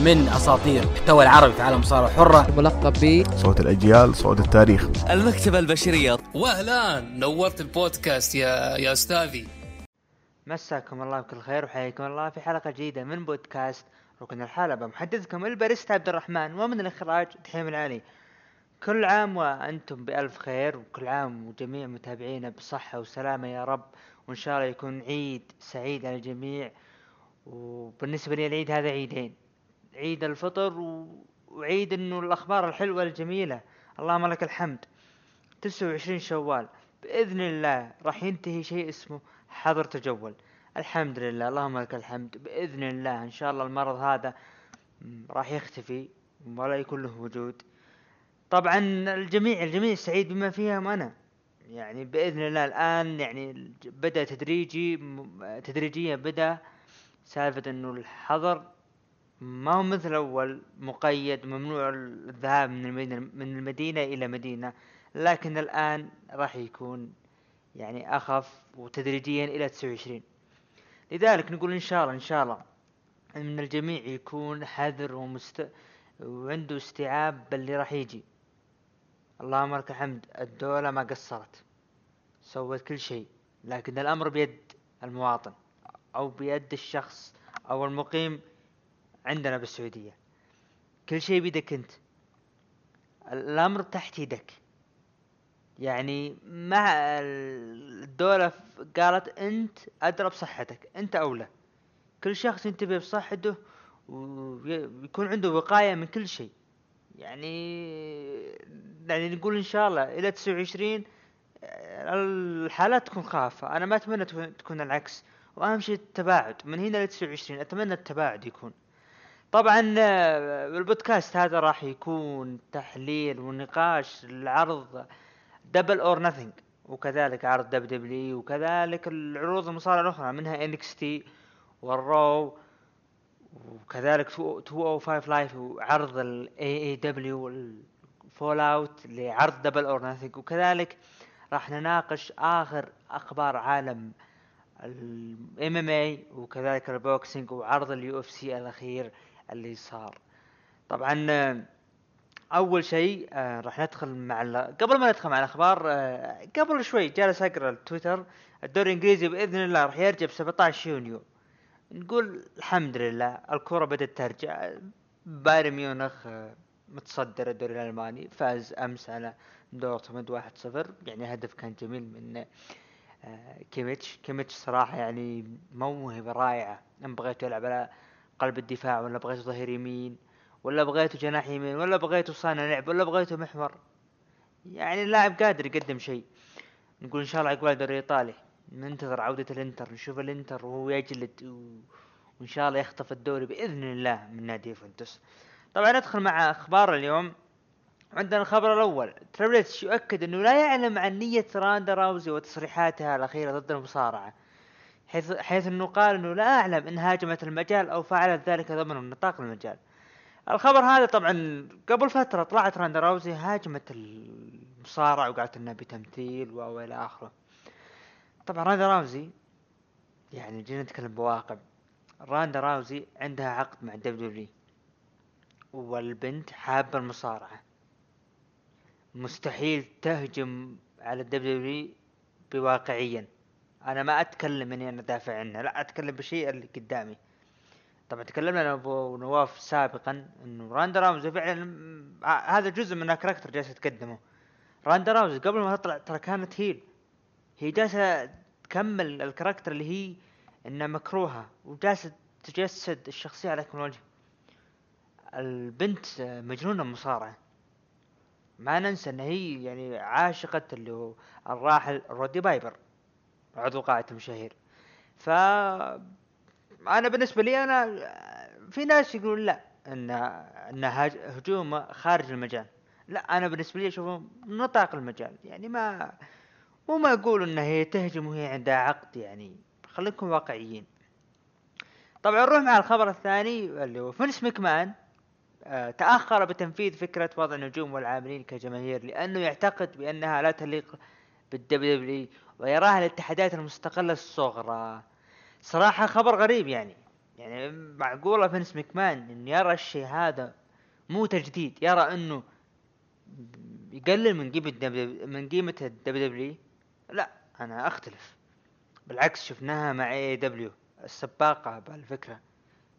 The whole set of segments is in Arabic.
من أساطير المحتوى العربي في عالم صاروا حرة. ملقب ب صوت الأجيال صوت التاريخ. المكتبة البشرية. واهلا نورت البودكاست يا يا أستاذي. مساكم الله بكل خير وحياكم الله في حلقة جديدة من بودكاست ركن الحلبة محدثكم الباريستا عبد الرحمن ومن الإخراج دحيم العلي. كل عام وأنتم بألف خير وكل عام وجميع متابعينا بصحة وسلامة يا رب. وإن شاء الله يكون عيد سعيد على الجميع. وبالنسبة لي العيد هذا عيدين. عيد الفطر. وعيد إنه الأخبار الحلوة الجميلة. اللهم لك الحمد. تسعة وعشرين شوال. بإذن الله راح ينتهي شيء اسمه حظر تجول. الحمد لله. اللهم لك الحمد. بإذن الله إن شاء الله المرض هذا راح يختفي ولا يكون له وجود. طبعا الجميع الجميع سعيد بما فيهم أنا؟ يعني بإذن الله الآن يعني بدأ تدريجي تدريجيا بدأ سالفة إنه الحظر ما هو مثل أول مقيد ممنوع الذهاب من المدينة من المدينة إلى مدينة لكن الآن راح يكون يعني أخف وتدريجيا إلى 29 لذلك نقول إن شاء الله إن شاء الله ان الجميع يكون حذر ومست وعنده استيعاب باللي راح يجي. اللهم لك الحمد الدولة ما قصرت سوت كل شيء لكن الأمر بيد المواطن أو بيد الشخص أو المقيم عندنا بالسعودية. كل شيء بيدك أنت. الأمر تحت يدك. يعني مع الدولة قالت أنت أدرى بصحتك أنت أولى. كل شخص ينتبه بصحته وي- ويكون عنده وقاية من كل شيء. يعني يعني نقول إن شاء الله إلى 29 الحالات تكون خافة. أنا ما أتمنى تكون- تكون العكس. وأهم شيء التباعد. من هنا ل 29 أتمنى التباعد يكون. طبعا آه، البودكاست هذا راح يكون تحليل ونقاش لعرض Double or Nothing وكذلك عرض WWE وكذلك العروض المصارعة الأخرى منها NXT وال Raw وكذلك 205 Live وعرض ال AEW وال fallout لعرض Double or Nothing وكذلك راح نناقش آخر أخبار عالم ال MMA وكذلك ال boxing وعرض ال UFC الأخير اللي صار. طبعا آه، أول شيء آه، راح ندخل مع. قبل ما ندخل مع الأخبار آه، قبل شوي جالس أقرأ التويتر الدوري الإنجليزي بإذن الله راح يرجع ب 17 يونيو. نقول الحمد لله الكرة بدأت ترجع. بايرن ميونخ متصدر الدوري الألماني فاز أمس على دورتموند 1-0 يعني هدف كان جميل من كيميتش. كيميتش صراحة يعني موهبة رائعة إن بغيته يلعب على قلب الدفاع ولا بغيته ظهير يمين ولا بغيته جناح يمين ولا بغيته صانع لعب ولا بغيته محور. يعني اللاعب قادر يقدم شيء. نقول إن شاء الله عقبال الدوري الإيطالي. ننتظر عودة الإنتر نشوف الإنتر وهو يجلد و... وإن شاء الله يخطف الدوري بإذن الله من نادي يوفنتوس. طبعا ندخل مع أخبار اليوم. عندنا الخبر الأول. تريبل اتش يؤكد إنه لا يعلم عن نية راندا راوزي وتصريحاتها الأخيرة ضد المصارعة. حيث حيث إنه قال إنه لا أعلم إن هاجمت المجال أو فعلت ذلك ضمن نطاق المجال الخبر هذا طبعا قبل فترة طلعت راندا راوزي هاجمت المصارع وقالت انه بتمثيل و إلى آخره. طبعا راندا راوزي يعني جينا نتكلم بواقع راندا راوزي عندها عقد مع ال WWE والبنت حابة المصارعة. مستحيل تهجم على ال WWE بواقعيا. أنا ما أتكلم إني أنا دافع عنها لا أتكلم بالشيء اللي قدامي. طبعا تكلمنا أنا ابو نواف سابقا إنه راندا راوزي فعلا هذا جزء من ال character جالسه تقدمه راندا راوزي قبل ما تطلع ترى كانت heel هي جالسة تكمل ال character اللي هي انها مكروهة وجالسة تجسد الشخصية على اكمل وجه البنت مجنونة مصارعة. ما ننسى إن هي يعني عاشقة اللي هو الراحل رودي بايبر. عضو قاعة المشاهير ف أنا بالنسبة لي أنا في ناس يقولون لا إن إن هجوم خارج المجال. لا أنا بالنسبة لي اشوفه نطاق المجال. يعني ما مو ما أقول إن هي تهجم وهي عندها عقد يعني خليكم واقعيين. طبعا نروح مع الخبر الثاني اللي هو فينس مكمان آه، تأخر بتنفيذ فكرة وضع النجوم والعاملين كجماهير لأنه يعتقد بأنها لا تليق بال WWE ويراها الاتحادات المستقلة الصغرى. صراحة خبر غريب يعني. يعني معقولة فينس مكمان ان يرى الشيء هذا مو تجديد. يرى إنه يقلل من قيمة دب- من قيمة ال WWE لا أنا أختلف. بالعكس شفناها مع AEW السباقة بالفكرة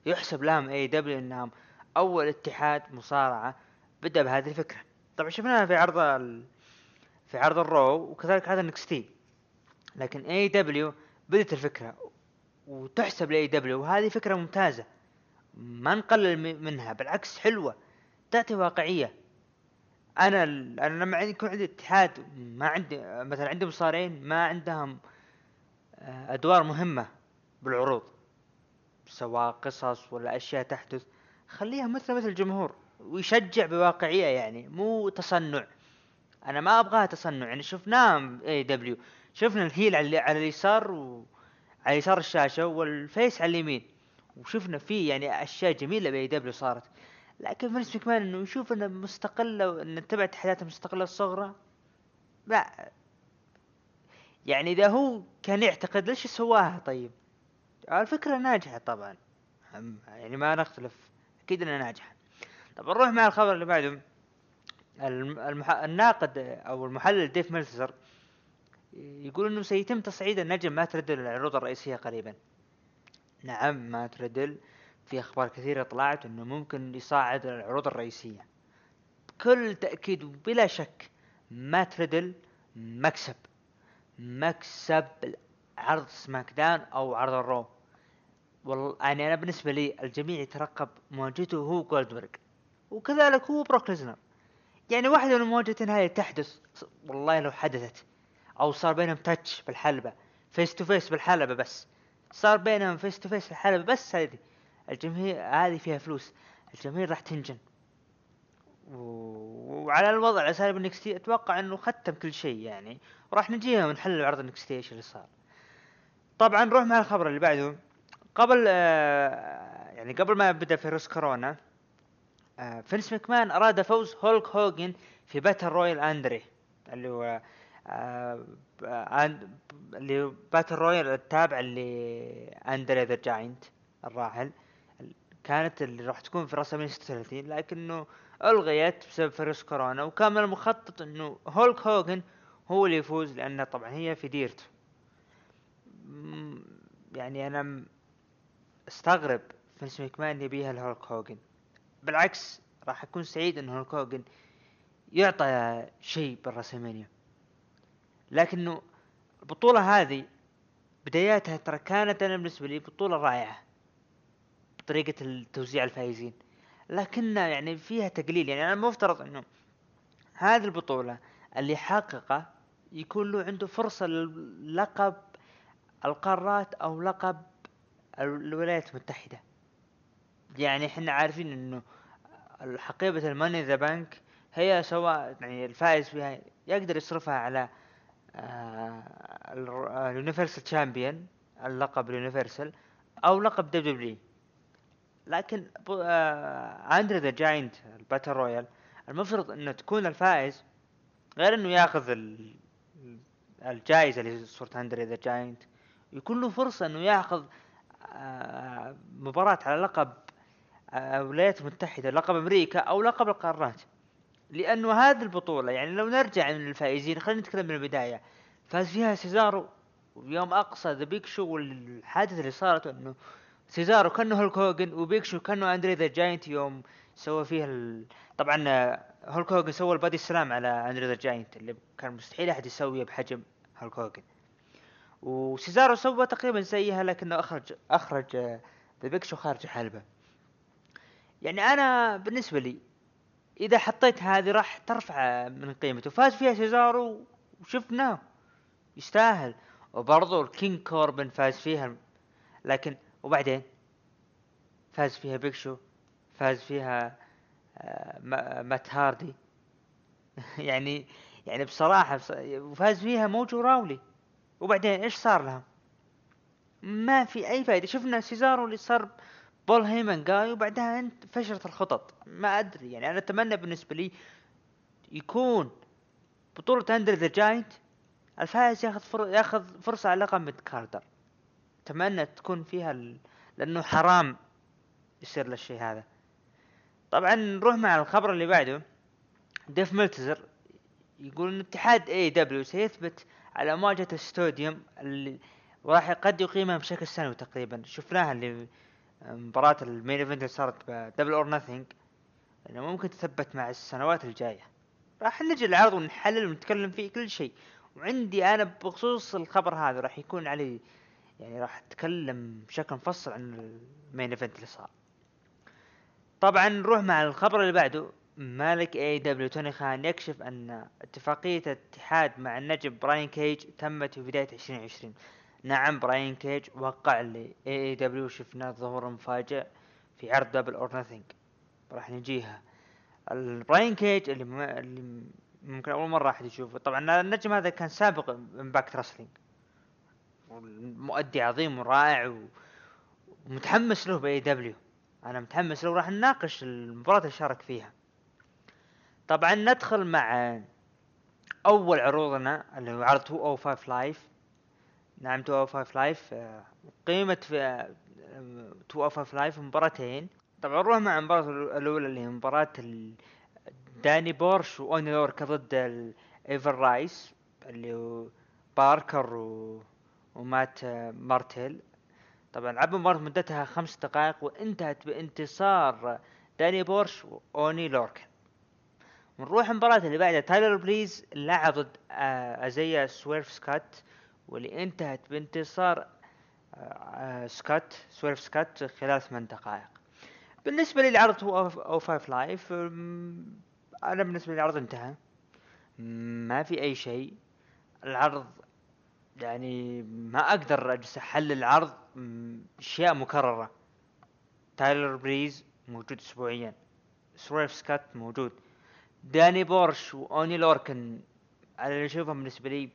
يحسب لهم AEW إنهم أول اتحاد مصارعة بدأ بهذه الفكرة. طبعا شفناها في عرض ال... في عرض ال Raw وكذلك هذا NXT لكن AEW بدت الفكرة وتحسب ل AEW وهذه فكرة ممتازة. ما نقلل منها بالعكس حلوة. تأتي واقعية. أنا أنا لما يكون عندي اتحاد ما عندي مثلا عندي مصارعين ما عندهم آه، أدوار مهمة بالعروض سواء قصص ولا أشياء تحدث خليها مثل مثل الجمهور ويشجع بواقعية يعني مو تصنع. أنا ما أبغاها تصنع. يعني شفناه AEW شفنا ال heel على على اليسار وعلى يسار الشاشة وال face على اليمين. وشفنا فيه يعني أشياء جميلة ب AEW صارت. لكن فينس مكمان إنه يشوف إنه مستقلة انه تبع اتحادات المستقله الصغرى لا. يعني إذا هو كان يعتقد ليش سواها طيب؟ الفكرة ناجحة طبعا. يعني ما نختلف. أكيد إنها ناجحة. طب نروح مع الخبر اللي بعده. الم- المح... الناقد أو المحلل ديف ميلتزر يقول إنه سيتم تصعيد النجم مات ريدل للعروض الرئيسية قريبا. نعم مات ريدل. في أخبار كثيرة طلعت إنه ممكن يصعد العروض الرئيسية. بكل تأكيد وبلا شك مات ريدل مكسب. مكسب عرض SmackDown أو عرض ال Raw والله يعني أنا بالنسبة لي الجميع يترقب مواجهته هو جولدبرغ. وكذلك هو بروك ليزنر. يعني واحدة من المواجهتين هذه تحدث. والله لو حدثت. أو صار بينهم touch بالحلبة face to face بالحلبة بس. صار بينهم face to face في الحلبة بس هذه. الجماهير هذه فيها فلوس. الجماهير راح تنجن. و- وعلى الوضع على سالب NXT أتوقع إنه ختم كل شيء يعني. وراح نجيها ونحلل عرض NXT إيش اللي صار. طبعا نروح مع الخبر اللي بعده. قبل آه يعني قبل ما بدا فيروس كورونا آه فينس مكمان أراد فوز هولك هوجن في battle royal اندري اللي هو اللي هو battle royal التابع لاندري ذا جاينت الراحل كانت اللي راح تكون في رأس 36 لكنه ألغيت بسبب فيروس كورونا وكان من المخطط إنه هولك هوجن هو اللي يفوز لأنه طبعا هي في ديرته. يعني أنا أستغرب فينس مكمان يبيها لهولك هوجن بالعكس راح أكون سعيد إن هولك هوجن يعطى شيء بالراسلمانيا لكنه البطولة هذه بداياتها ترى كانت أنا بالنسبة لي بطولة رائعة بطريقة توزيع الفائزين. لكنها يعني فيها تقليل. يعني أنا مفترض إنه هذه البطولة اللي حققه يكون له عنده فرصة للقب القارات أو لقب الولايات المتحدة. يعني إحنا عارفين إنه حقيبة ال Money in the Bank هي سواء يعني الفائز فيها يقدر يصرفها على ال universal champion اللقب ال universal أو لقب WWE لكن آه، أندري ذا جاينت ال battle royal المفترض إنه تكون الفائز غير إنه ياخذ ال- الجائزة اللي صورة أندري ذا جاينت. يكون له فرصة إنه ياخذ آه، مباراة على لقب آه، الولايات المتحدة لقب أمريكا أو لقب القارات. لأنه هذه البطولة يعني لو نرجع من الفائزين خلينا نتكلم من البداية. فاز فيها سيزارو ويوم أقصى ذا بيق شو والحادثة اللي صارت إنه سيزارو كأنه هولك هوجن وبيك شو كأنه أندري ذا جاينت يوم سوى فيها ال... طبعا هولك هوجن سوى ال body slam على أندري ذا جاينت اللي كان مستحيل أحد يسويه بحجم هولك هوجن. وسيزارو سوى تقريبا زيها لكنه أخرج أخرج ذا بيك شو خارج الحلبة يعني أنا بالنسبة لي إذا حطيت هذه راح ترفع من قيمته. فاز فيها سيزارو وشفناه يستاهل. وبرضو الكينج كوربن فاز فيها. لكن وبعدين؟ فاز فيها بيكشو فاز فيها آه، ما- مات هاردي يعني يعني بصراحة بص- وفاز فيها موجو راولي. وبعدين إيش صار لهم؟ ما في أي فائدة شفنا سيزارو اللي صار بول هيمن جاي وبعدها انت فشلت الخطط. ما أدري يعني أنا أتمنى بالنسبة لي يكون بطولة أندري ذا جاينت الفائز ياخذ فر... ياخذ فرصة على لقب mid carder. أتمنى تكون فيها ال... لأنه حرام يصير الشيء هذا. طبعا نروح مع الخبر اللي بعده. ديف ملتزر يقول إن اتحاد AEW سيثبت على مواجهة ال stadium اللي وراح قد يقيمها بشكل سنوي تقريبا. شفناها اللي مباراة ال main event اللي صارت ب Double or Nothing إنه ممكن تثبت مع السنوات الجاية. راح نجي العرض ونحلل ونتكلم فيه كل شيء. وعندي أنا بخصوص الخبر هذا راح يكون علي يعني راح أتكلم بشكل مفصل عن ال main event اللي صار. طبعا نروح مع الخبر اللي بعده. مالك AEW توني خان يكشف أن اتفاقية الاتحاد مع النجم براين كيج تمت في بداية 2020 نعم براين كيج وقع ل AEW شفنا ظهور مفاجئ في عرض Double or Nothing راح نجيها. براين كيج اللي, م... اللي ممكن أول مرة أحد يشوفه. طبعا النجم هذا كان سابق Impact Wrestling مؤدي عظيم ورائع و... ومتحمس له ب AEW أنا متحمس له راح نناقش المباراة اللي شارك فيها. طبعا ندخل مع أول عروضنا اللي هو عرض 205 Live نعم 205 Live. قيمة في 205 Live مباراتين. طبعا نروح مع المباراة الأولى اللي هي مباراة داني بورش وأوني لوركن ضد Ever-Rise اللي هو باركر و... ومات مارتيل. طبعا لعبوا مباراة مدتها خمس دقائق وانتهت بانتصار داني بورش وأوني لوركن. ونروح المباراة اللي بعدها. تايلر بريز لعب ضد أزايا سويرف سكات واللي انتهت بانتصار سكات سويرف سكات خلال ثمان دقائق. بالنسبة لي العرض هو أو five Live أنا بالنسبة لي العرض انتهى. ما في أي شيء. العرض يعني ما أقدر أجلس أحلل العرض أشياء مكررة. تايلر بريز موجود اسبوعيا. سويرف سكات موجود. داني بورش وأوني لوركن على اللي أشوفهم بالنسبة لي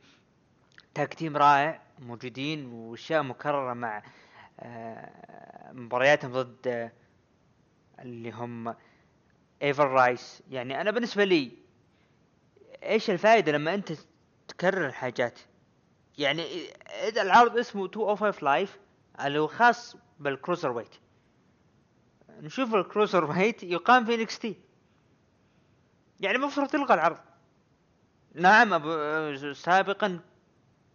tag رائع موجودين وأشياء مكررة مع آه، مبارياتهم ضد آه، اللي هم Ever-Rise. يعني أنا بالنسبة لي إيش الفائدة لما أنت تكرر الحاجات؟ يعني إذا العرض اسمه 205 Live اللي هو خاص بال cruiserweight نشوف ال cruiserweight يقام في NXT يعني المفروض تلغى العرض. نعم أبو سابقا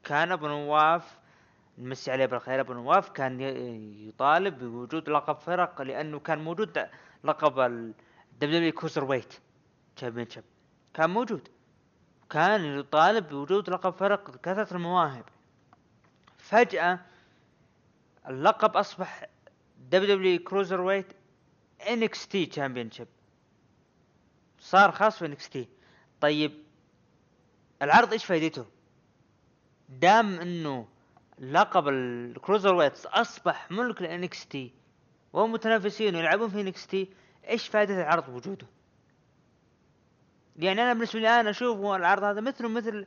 كان ابو نواف نمسي عليه بالخير ابو نواف كان يطالب بوجود لقب فرق لأنه كان موجود لقب ال WWE cruiserweight championship كان موجود. كان يطالب بوجود لقب فرق كثرة المواهب. فجأة اللقب أصبح WWE cruiserweight NXT championship صار خاص في NXT. طيب العرض إيش فائدته دام إنه لقب ال cruiserweight أصبح ملك ل NXT ومتنافسين يلعبون في NXT إيش فائدة العرض وجوده يعني أنا بالنسبة لي أنا أشوف العرض هذا مثله مثل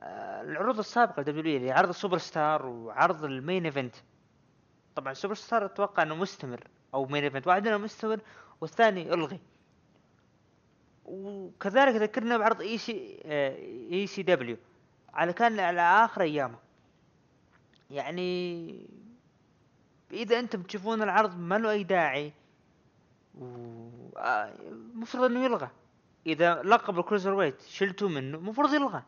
آه، العروض السابقة WWE اللي عرض ال Superstars وعرض ال Main Event. طبعا ال Superstars أتوقع إنه مستمر أو Main Event واحد منهم مستمر والثاني الغي وكذلك ذكرنا بعرض إي سي إي سي دبليو. على كان على آخر أيامه. يعني إذا أنتم تشوفون العرض ما له أي داعي المفروض آه، إنه يلغى. إذا لقب ال cruiserweight شلتوا منه المفروض يلغى.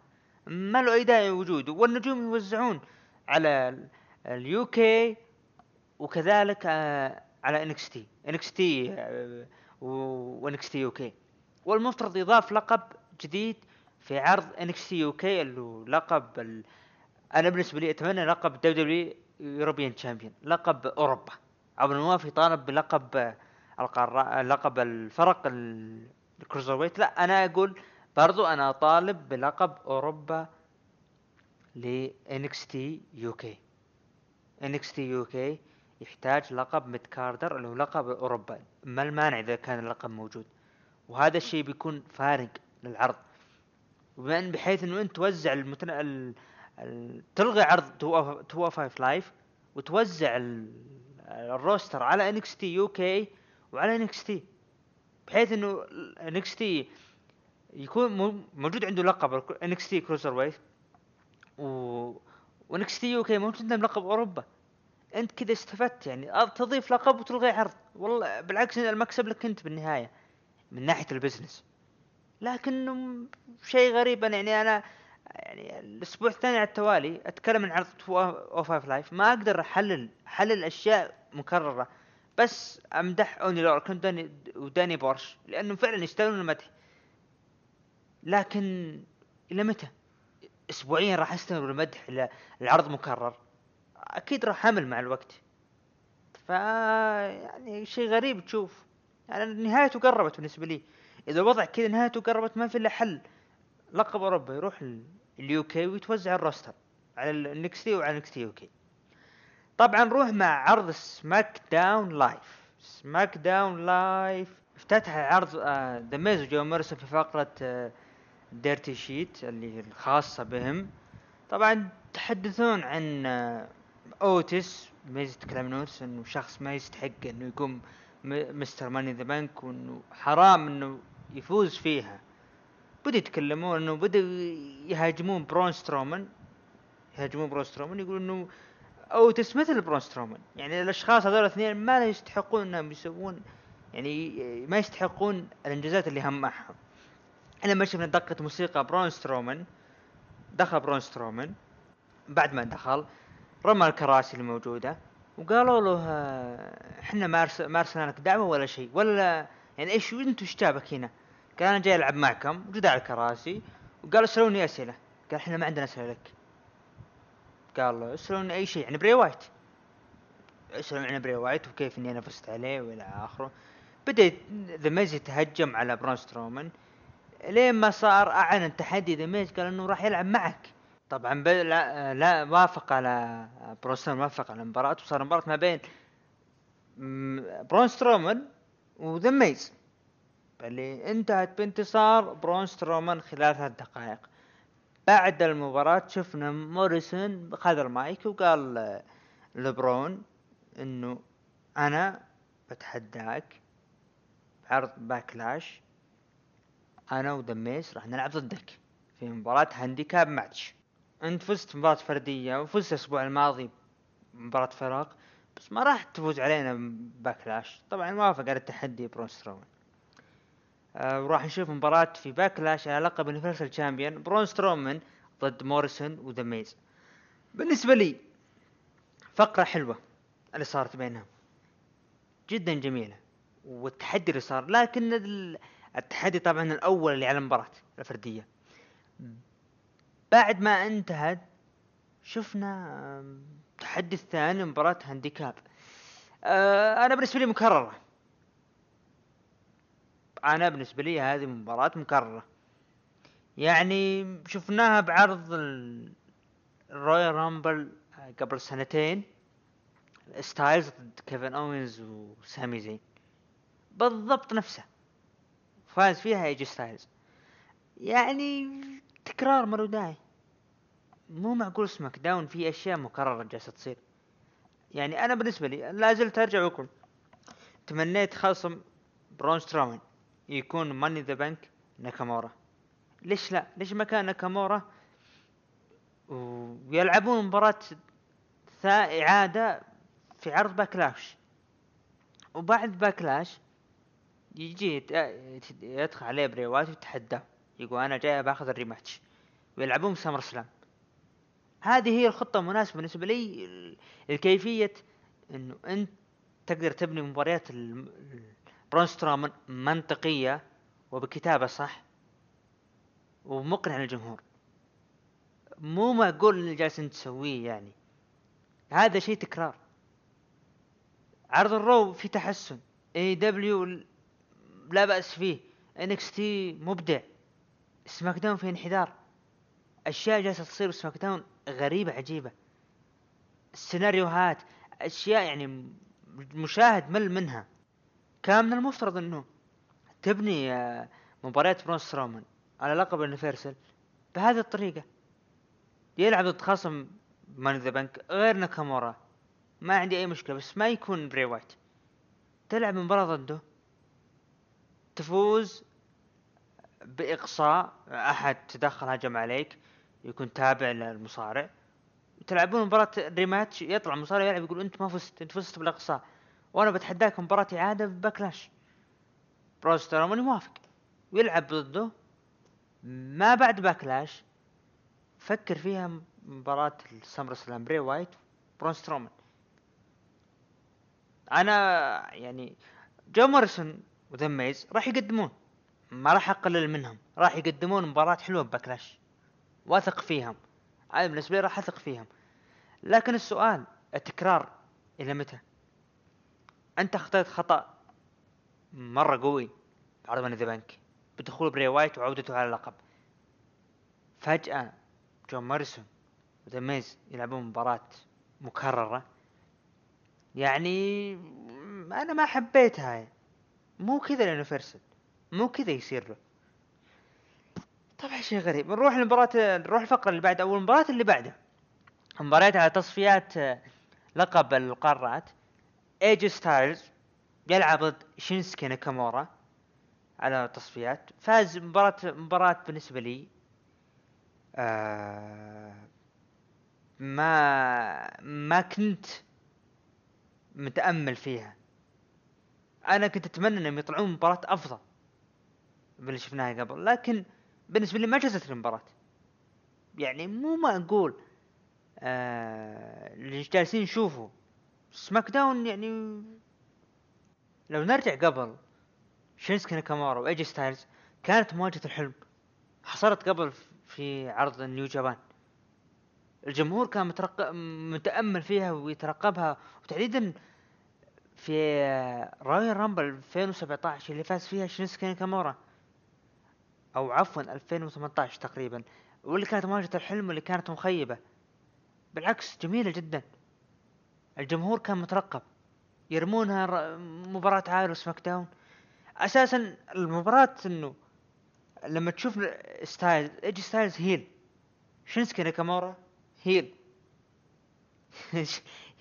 ما له أي داعي وجوده. والنجوم يوزعون على ال UK وكذلك آه، على NXT. NXT و NXT UK. والمفترض يضاف لقب جديد في عرض NXT UK اللي لقب ال... أنا بالنسبة لي أتمنى لقب WWE European Champion لقب أوروبا. عبد النواف يطالب بلقب القارة لقب الفرق ال cruiserweight لا أنا أقول برضو أنا أطالب بلقب أوروبا ل NXT UK NXT UK يحتاج لقب mid carder اللي هو لقب أوروبا. ما المانع إذا كان اللقب موجود. وهذا الشيء بيكون فارق للعرض. وبان بحيث إنه أنت توزع المتن... ال... ال... تلغي عرض 205 Live وتوزع ال... ال roster على NXT UK وعلى NXT. بحيث إنه NXT يكون موجود عنده لقب NXT cruiserweight و و NXT UK موجود عندهم لقب أوروبا. أنت كذا استفدت يعني تضيف لقب وتلغي عرض. والله بالعكس المكسب لك أنت بالنهاية من ناحية ال business. لكنه شيء غريب. أنا يعني أنا يعني الأسبوع الثاني على التوالي أتكلم عن عرض O Five Live ما أقدر أحلل أحلل أشياء مكررة. بس أمدح أوني لوركن وداني وداني بورش لأنهم فعلا يستاهلون المدح لكن إلى متى؟ اسبوعيا راح استمر المدح إلى العرض مكرر. أكيد راح امل مع الوقت. ف يعني شيء غريب تشوف. يعني نهايته قربت بالنسبة لي. إذا الوضع كذا نهايته قربت ما في إلا حل. لقب أوروبا يروح ال UK ويتوزع ال roster على ال NXT وعلى ال NXT UK طبعا نروح مع عرض SmackDown Live. SmackDown Live. افتتح آه، ذا ميز وجو في فقرة آه، Dirt Sheet اللي الخاصة بهم. طبعا تحدثون عن آه، اوتس ميز يتكلم عن اوتس إنه شخص ما يستحق إنه يكون م- Mr. Money in the Bank وإنه حرام إنه يفوز فيها. بدوا يتكلمون إنه بدوا يهاجمون برون سترومان. يهاجمون برون سترومان يقولون انه اوتس مثل برون سترومان. يعني الأشخاص هذول الاثنين ما يستحقون إنهم يسوون يعني ما يستحقون الإنجازات اللي هم معهم. لما شفنا دقة موسيقى برون سترومان دخل برون سترومان. بعد ما دخل رمى الكراسي الموجودة وقالوا له آه، إحنا ما أرسلنا لك دعوة ولا شيء ولا يعني إيش أنتوا إيش جابك هنا؟ قال أنا جاي ألعب معكم وجلس على الكراسي وقالوا أسألوني أسئلة. قال إحنا ما عندنا أسئلة لك. قال أسألوني أي شيء يعني براي وايت. أسألوني عن براي وايت وكيف إني أنا فزت عليه وإلى آخره. بدأ ذا ميز يتهجم على برون سترومان. لين ما صار أعلن تحدي ذا ميز قال إنه راح يلعب معك. طبعا. لا, لا وافق على برون سترومان وافق على المباراة وصار مباراة ما بين برون سترومان وذا ميز. اللي انتهت بانتصار برون سترومان خلال ثلاث دقائق. بعد المباراة شفنا موريسون خذ المايك وقال لبرون إنه أنا بتحداك بعرض Backlash أنا وذا ميز راح نلعب ضدك في مباراة handicap match. أنت فزت مباراة فردية وفزت الأسبوع الماضي مباراة فرق بس ما راح تفوز علينا Backlash. طبعا وافق على التحدي برون سترومان. آه وراح نشوف مباراة في Backlash على لقب Universal Champion برون سترومان ضد موريسون وذا ميز. بالنسبة لي فقرة حلوة اللي صارت بينهم. جدا جميلة والتحدي اللي صار لكن ال- التحدي طبعا الأول اللي على المباراة الفردية. بعد ما انتهت شفنا التحدي الثاني مباراة handicap. آه أنا بالنسبة لي مكررة. أنا بالنسبة لي هذه مباراة مكررة. يعني شفناها بعرض ال- ال Royal Rumble قبل سنتين. ستايلز ضد كيفن اوينز وسامي زين بالضبط نفسه. فاز فيها ايجي ستايلز يعني تكرار ماله داعي مو معقول SmackDown في أشياء مكررة جالسة تصير. يعني أنا بالنسبة لي لا زلت أرجع وأقول. تمنيت خصم برون سترومان يكون Money in the Bank ناكامورا. ليش لا؟ ليش ما كان ناكامورا؟ ويلعبون مباراة إعادة في عرض Backlash. وبعد Backlash يجي يدخل عليه براي وايت ويتحداه يقول أنا جاي باخذ ال rematch. ويلعبون SummerSlam هذه هي الخطة المناسبة بالنسبة لي ال- الكيفية إنه أنت تقدر تبني مباريات ال- ال- برون سترومان منطقية وبكتابة صح ومقنع للجمهور. مو معقول اللي جالسين تسويه يعني. هذا شيء تكرار. عرض ال Raw في تحسن. AEW لا بأس فيه. NXT مبدع. SmackDown في انحدار. أشياء جالسة تصير ب SmackDown غريبة عجيبة. السيناريوهات أشياء يعني م- المشاهد مل منها. كان من المفترض إنه تبني آه، مباريات برون سترومان على لقب ال Universal بهذه الطريقة. يلعب ضد خصم Money in the Bank غير ناكامورا. ما عندي أي مشكلة بس ما يكون بري وايت. تلعب مباراة ضده. تفوز بإقصاء أحد تدخل هجم عليك يكون تابع للمصارع. تلعبون مباراة rematch يطلع مصارع يلعب يقول أنت ما فزت أنت فزت بالإقصاء. وأنا بتحداك مباراة اعادة ب Backlash برون سترومان يوافق ويلعب ضده. ما بعد Backlash فكر فيها مباراة ال SummerSlam بري وايت. برون سترومان أنا يعني جون موريسون و The Miz راح يقدمون. ما راح أقلل منهم. راح يقدمون مباراة حلوة ب Backlash واثق فيهم. أنا بالنسبة لي راح أثق فيهم. لكن السؤال التكرار إلى متى؟ أنت اخطيت خطأ مرة قوي بعرض Money in the Bank بدخول بري وايت وعودته على اللقب فجأة جون موريسون و The Miz يلعبون مباراة مكررة. يعني أنا ما حبيتها. مو كذا ال Universal مو كذا يصير له. طبعا شيء غريب. نروح لمباراة نروح الفقرة اللي بعد أو المباراة اللي بعدها. مباريات على تصفيات لقب القارات. إيجي ستايلز يلعب ضد شينسكي ناكامورا على تصفيات فاز مباراة مباراة بالنسبة لي آه ما ما كنت متأمل فيها. أنا كنت أتمنى إنهم يطلعون مباراة أفضل من اللي شفناها قبل لكن بالنسبة لي ما جازت المباراة. يعني مو ما أقول آه اللي جالسين نشوفه سماك داون يعني لو نرجع قبل شينسكي ناكامورا وإيجي ستايلز كانت مواجهة الحلم. حصلت قبل في عرض New Japan الجمهور كان مترقب متأمل فيها ويترقبها. وتحديدا في Royal Rumble 2017 اللي فاز فيها شينسكي ناكامورا. أو عفوا 2018 تقريبا. واللي كانت مواجهة الحلم واللي كانت مخيبة. بالعكس جميلة جدا. الجمهور كان مترقب. يرمونها مباراة عار وسماك داون. أساسا المباراة إنه لما تشوف ستايلز إيجي ستايلز heel. شينسكي ناكامورا heel.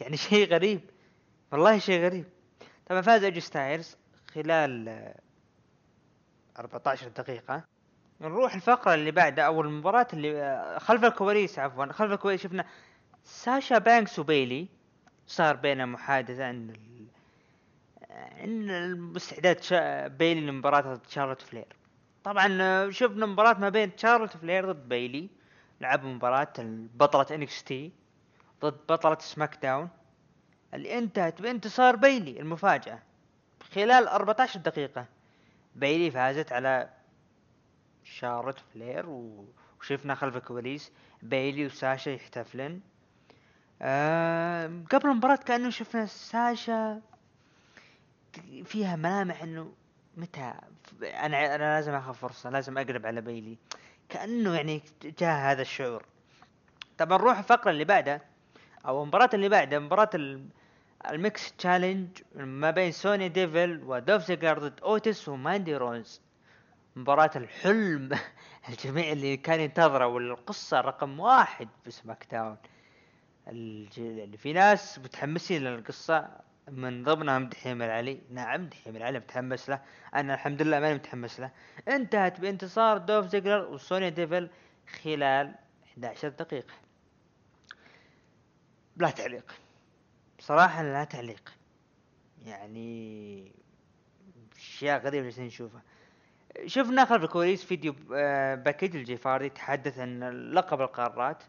يعني شيء غريب. والله شيء غريب. طبعا فاز إيجي ستايلز خلال 14 دقيقة. نروح الفقرة اللي بعدها أو المباراة اللي خلف الكواليس عفوا خلف الكواليس. شفنا ساشا بانكس وبيلي. صار بينهم محادثة ان ان المستعدات بيلي لمباراة شارلوت فلير. طبعا شفنا مباراة ما بين شارلوت فلير ضد بيلي لعبوا مباراة بطلة NXT ضد بطلة سماك داون اللي انتهت بانتصار بيلي المفاجأة. خلال 14 دقيقة بيلي فازت على شارلوت فلير وشفنا خلف الكواليس بيلي وساشا يحتفلن. آه قبل المباراة كأنه شفنا ساشا فيها ملامح إنه متى أنا أنا لازم آخذ فرصة لازم اقرب على بيلي. كأنه يعني جاء هذا الشعور. طبعا نروح الفقرة اللي بعدها أو المباراة اللي بعدها مباراة ال Mixed Challenge ما بين سوني ديفل ودولف زيجلر ضد اوتس وماندي روز مباراة الحلم الجميع اللي كان ينتظره والقصة رقم واحد في سماك داون اللي في ناس متحمسين للقصة من ضمنهم دحيم العلي نعم دحيم العلي متحمس له. أنا الحمد لله ماني متحمس له. انتهت بانتصار دولف زيجلر وسوني ديفل خلال 11 دقيقة. لا تعليق. بصراحة لا تعليق. يعني أشياء غريبة جالسين نشوفها. شفنا خلف الكواليس فيديو آه، باكيج الجيفاردي يتحدث عن لقب القارات.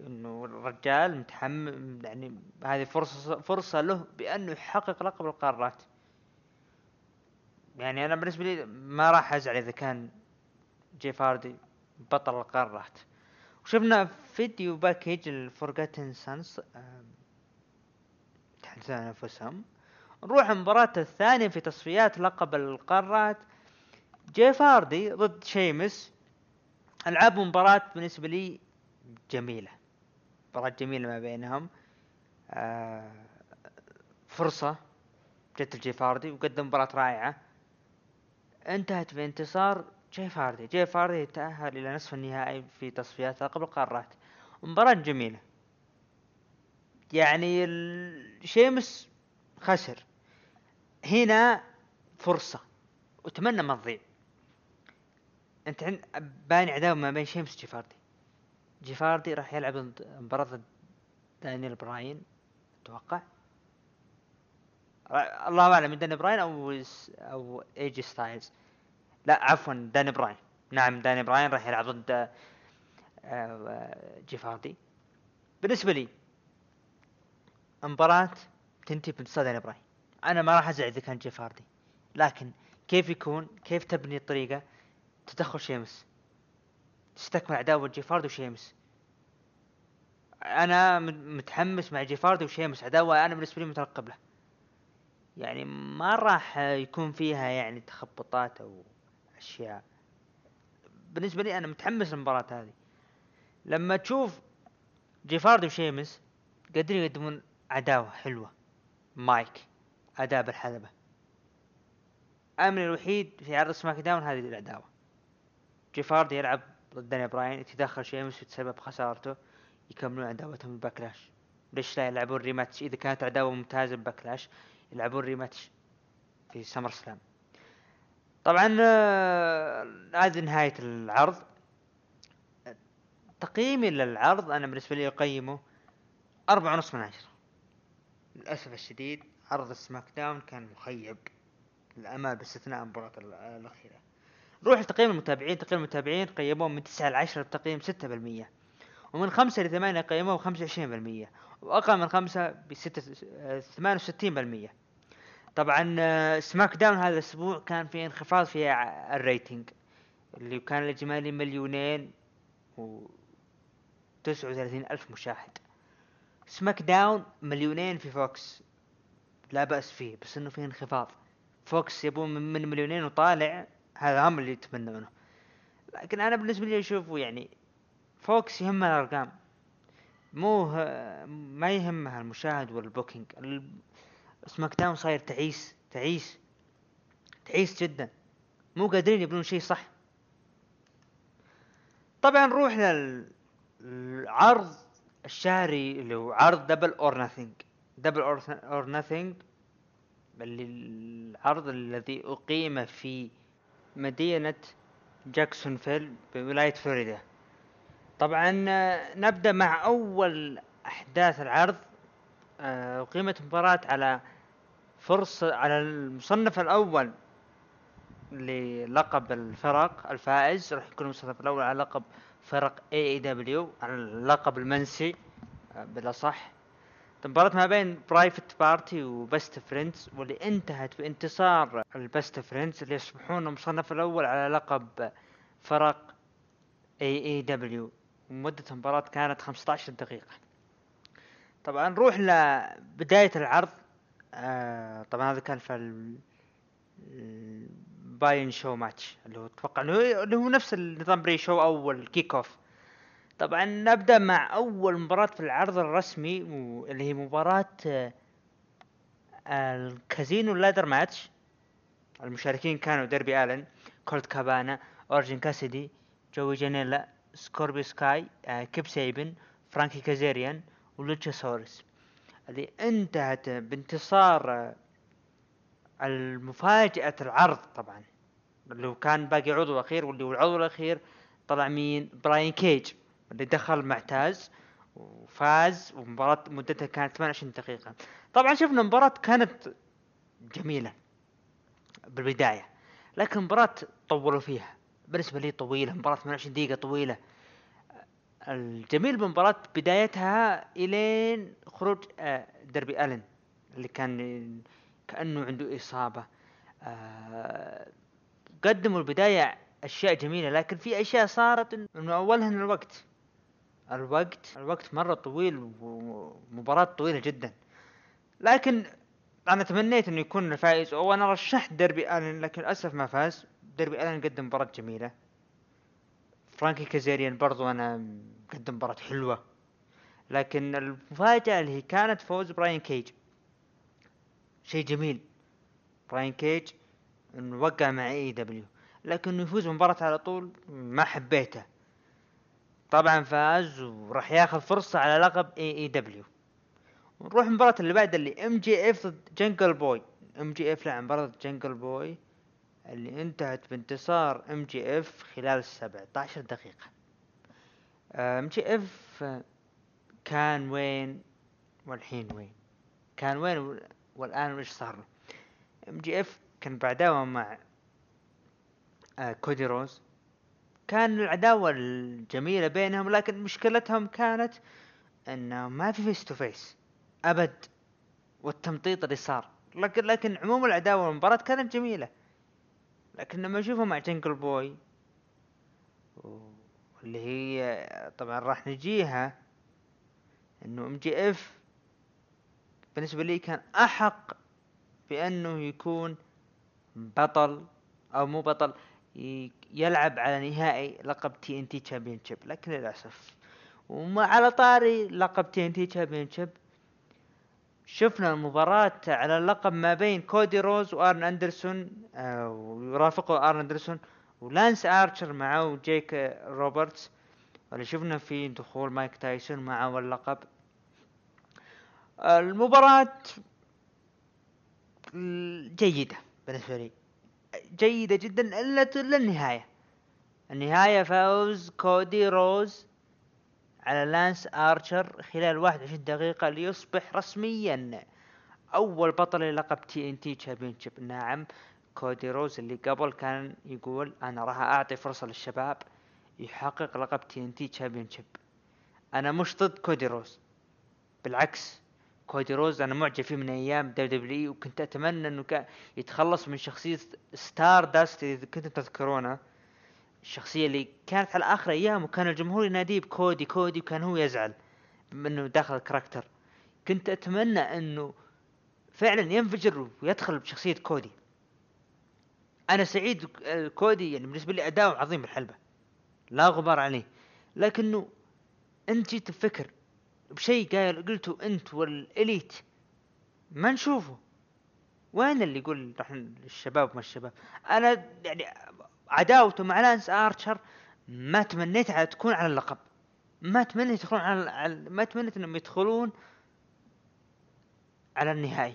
إنه الرجال متحمل يعني هذه فرصة فرصة له بانه يحقق لقب القارات. يعني أنا بالنسبة لي ما راح أزعل إذا كان جيف هاردي بطل القارات. وشفنا video package ال Forgotten Sons تحدثون عن أنفسهم. نروح المباراة الثانية في تصفيات لقب القارات. جيف هاردي ضد شيمس. لعبوا مباراة بالنسبة لي جميلة. مباراة جميلة ما بينهم. آه فرصة جت الجيف هاردي وقدم مباراة رائعة. انتهت بانتصار جيف هاردي جيف هاردي يتأهل إلى نصف النهائي في تصفيات لقب القارات مباراة جميلة. يعني شيمس خسر. هنا فرصة. وأتمنى ما تضيع. أنت عند باني عداوة ما بين شيمس وجيف هاردي. جيف هاردي راح يلعب مباراة ضد دانيال براين أتوقع. الله أعلم من داني براين أو أو إيجي ستايلز. لا عفوا داني براين. نعم داني براين راح يلعب ضد آه، جيف هاردي بالنسبة لي مباراة تنتهي بانتصار داني براين. أنا ما راح أزعل إذا كان جيف هاردي لكن كيف يكون كيف تبني الطريقة تدخل شيمس تستكمل عداوة جيف هاردي وشيمس. أنا متحمس مع جيف هاردي وشيمس عداوة أنا بالنسبة لي مترقب له. يعني ما راح يكون فيها يعني تخبطات أو أشياء. بالنسبة لي أنا متحمس للمباراة هذه. لما تشوف جيف هاردي وشيمس قادرين يقدمون عداوة حلوة. مايك أداء بالحلبة. أمل الوحيد في عرض SmackDown هذه العداوة جيف هاردي يلعب ضد داني براين يتدخل شيمس وتسبب خسارته يكملون عداوتهم ب Backlash ليش لا يلعبون ريماتش إذا كانت عداوة ممتازة بباكلاش يلعبون ريماتش في سمر سلام طبعا آه، هذه نهاية العرض تقييمي للعرض أنا بالنسبة لي اقيمه أربعة ونص من عشرة للأسف الشديد عرض السماك داون كان مخيب للأمانة باستثناء المباراة ال- الأخيرة روح لتقييم المتابعين تقييم المتابعين قيموه من تسعة لعشرة بتقييم ستة بالمية. ومن خمسة لثمانية قيموه بخمسة وعشرين بالمية. وأقل من خمسة بستة ثمانية وستين بالمية. طبعا آه، SmackDown هذا الأسبوع كان في انخفاض في ال rating اللي كان الإجمالي مليونين و تسعة وثلاثين ألف مشاهد. SmackDown مليونين في Fox. لا بأس فيه بس إنه فيه انخفاض. Fox يبون من مليونين وطالع هذا هم اللي يتمنونه لكن أنا بالنسبة لي أشوفه يعني Fox يهمها الأرقام. مو ما يهمها المشاهد وال booking. ال- SmackDown صاير تعيس تعيس تعيس جدا. مو قادرين يبنون شيء صح. طبعا نروح للعرض الشهري اللي هو عرض Double or Nothing Double or Nothing اللي العرض الذي أقيم في مدينة جاكسونفيل بولاية فلوريدا. طبعا آه، نبدأ مع أول أحداث العرض. آه، أقيمت مباراة على فرصة على المصنف الأول للقب الفرق الفائز. راح يكون المصنف الأول على لقب فرق AEW على اللقب المنسي آه، بالأصح. مباراة ما بين Private Party و Best Friends واللي انتهت بانتصار ال Best Friends اللي يصبحون المصنف الأول على لقب فرق AEW ومدة المباراة كانت 15 دقيقة. طبعا نروح لبداية العرض. آه طبعا هذا كان في ال- ال Buy In show match اللي هو أتوقع اللي هو نفس النظام pre-show أو ال kick-off طبعا نبدأ مع أول مباراة في العرض الرسمي اللي هي مباراة آه، ال Casino Ladder Match. المشاركين كانوا ديربي آلن كولت كابانا اورجن كاسيدي جوي جانيلا سكوربيو سكاي آه، كيب سيبيان فرانكي كازيريان ولوتشاسورس اللي انتهت بانتصار آه، المفاجأة العرض طبعا. اللي كان باقي عضو أخير واللي هو العضو الأخير طلع مين؟ براين كيج. اللي دخل مع تاز وفاز ومباراة مدتها كانت 28 دقيقة. طبعا شفنا مباراة كانت جميلة بالبداية لكن مباراة طولوا فيها. بالنسبة لي طويلة مباراة 28 دقيقة طويلة. الجميل بالمباراة بدايتها إلين خروج آه، دربي ألن اللي كان كأنه عنده إصابة. آه، قدموا البداية أشياء جميلة لكن في أشياء صارت من أولها إن الوقت. الوقت الوقت مرة طويل ومباراة طويلة جدا. لكن أنا تمنيت إنه يكون الفائز أو أنا رشحت ديربي ألن لكن للأسف ما فاز. ديربي ألن قدم مباراة جميلة. فرانكي كازيريان برضو أنا قدم مباراة حلوة. لكن المفاجأة اللي هي كانت فوز براين كيج. شيء جميل. براين كيج إنه وقع مع AEW لكن إنه يفوز بمباراة على طول ما حبيته. طبعا فاز وراح ياخذ فرصة على لقب AEW ونروح المباراة اللي بعدها اللي MJF ضد Jungle Boy MJF لعب مباراة Jungle Boy اللي انتهت بانتصار MJF خلال 17 دقيقة. MJF كان وين والحين وين؟ كان وين وال- والآن وش صار؟ له MJF كان بعداوه مع آه كودي روز. كان العداوة الجميلة بينهم لكن مشكلتهم كانت إنه ما في face to face أبد والتمطيط اللي صار. لكن لكن عموم العداوة والمباراة كانت جميلة. لكن لما أشوفه مع Jungle Boy واللي هي طبعا راح نجيها إنه MJF بالنسبة لي كان أحق بأنه يكون بطل أو مو بطل. يلعب على نهائي لقب TNT championship لكن للأسف. وما على طاري لقب TNT championship شفنا المباراة على اللقب ما بين كودي روز وآرن أندرسون آه، ويرافقه آرن أندرسون ولانس آرشر معه جيك روبرتس. اللي شفنا في دخول مايك تايسون معه اللقب المباراة جيدة بالنسبة لي. جيدة جدا إلا الا النهاية. النهاية فوز كودي روز على لانس آرشر خلال 21 دقيقة ليصبح رسميا أول بطل للقب TNT championship نعم كودي روز اللي قبل كان يقول أنا راح أعطي فرصة للشباب يحقق لقب TNT championship أنا مش ضد كودي روز بالعكس. كودي روز أنا معجب فيه من أيام WW وكنت أتمنى إنه كان يتخلص من شخصية Stardust اذا كنتم تذكرونه. الشخصية اللي كانت على آخر أيام وكان الجمهور يناديه بكودي كودي وكان هو يزعل بما إنه داخل ال character. كنت أتمنى إنه فعلا ينفجر ويدخل بشخصية كودي أنا سعيد كودي يعني بالنسبة لي اداؤه عظيم بالحلبة لا غبار عليه. لكنه أنت جيت تفكر بشيء قايل قلته أنت والإليت. ما نشوفه. وين اللي يقول راح الشباب ما الشباب؟ أنا يعني عداوته مع لانس آرشر ما تمنيتها تكون على اللقب. ما تمنيت يدخلون على, على ما تمنيت إنهم يدخلون على النهائي.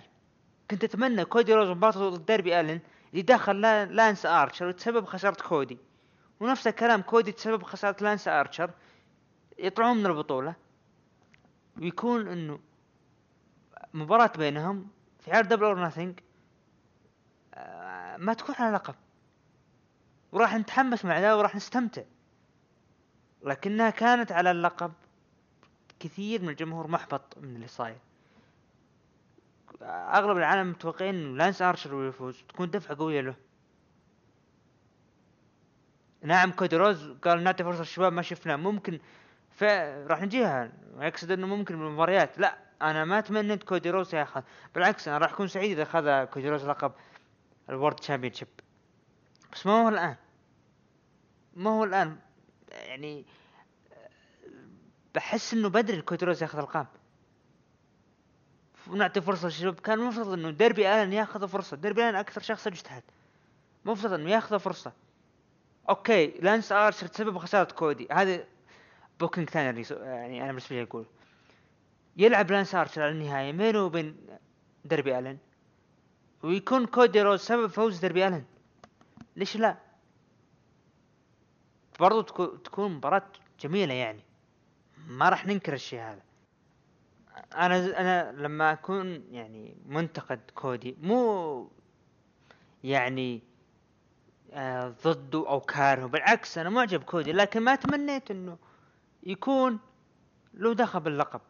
كنت أتمنى كودي رودز مباراته ضد ديربي آلن اللي دخل لا- لانس آرشر وتسبب خسارة كودي. ونفس الكلام كودي تسبب خسارة لانس آرشر يطلعون من البطولة. ويكون إنه مباراة بينهم في عرض Double or Nothing ما تكون على لقب. وراح نتحمس مع ذا وراح نستمتع. لكنها كانت على اللقب كثير من الجمهور محبط من اللي صاير. أغلب العالم متوقعين إنه لانس آرشر يفوز تكون دفعة قوية له. نعم كودي رودز قال نعطي فرصة للشباب ما شفنا ممكن ف راح نجيها. يقصد إنه ممكن بالمباريات لا أنا ما تمنيت كودي رودز ياخذ. بالعكس أنا راح أكون سعيد إذا أخذ كودي رودز لقب ال World Championship بس ما هو الآن. ما هو الآن. يعني بحس إنه بدري ال كودي رودز ياخذ القاب ونعطي فرصة للشباب كان المفروض إنه ديربي آلن ياخذ فرصة. ديربي آلن أكثر شخص اجتهد مفترض إنه ياخذ فرصة. okay لانس آرشر تسبب خسارة كودي. هذا booking ثاني يعني أنا بالنسبة لي أقول. يلعب لانس ارشر على النهاية بينه وبين ديربي ألن؟ ويكون كودي رودز سبب فوز ديربي ألن. ليش لا؟ برضو تكو- تكون مباراة جميلة يعني. ما راح ننكر الشيء هذا. أنا أنا لما أكون يعني منتقد كودي مو يعني آه ضده أو كارهه بالعكس أنا معجب كودي لكن ما تمنيت إنه يكون له دخل باللقب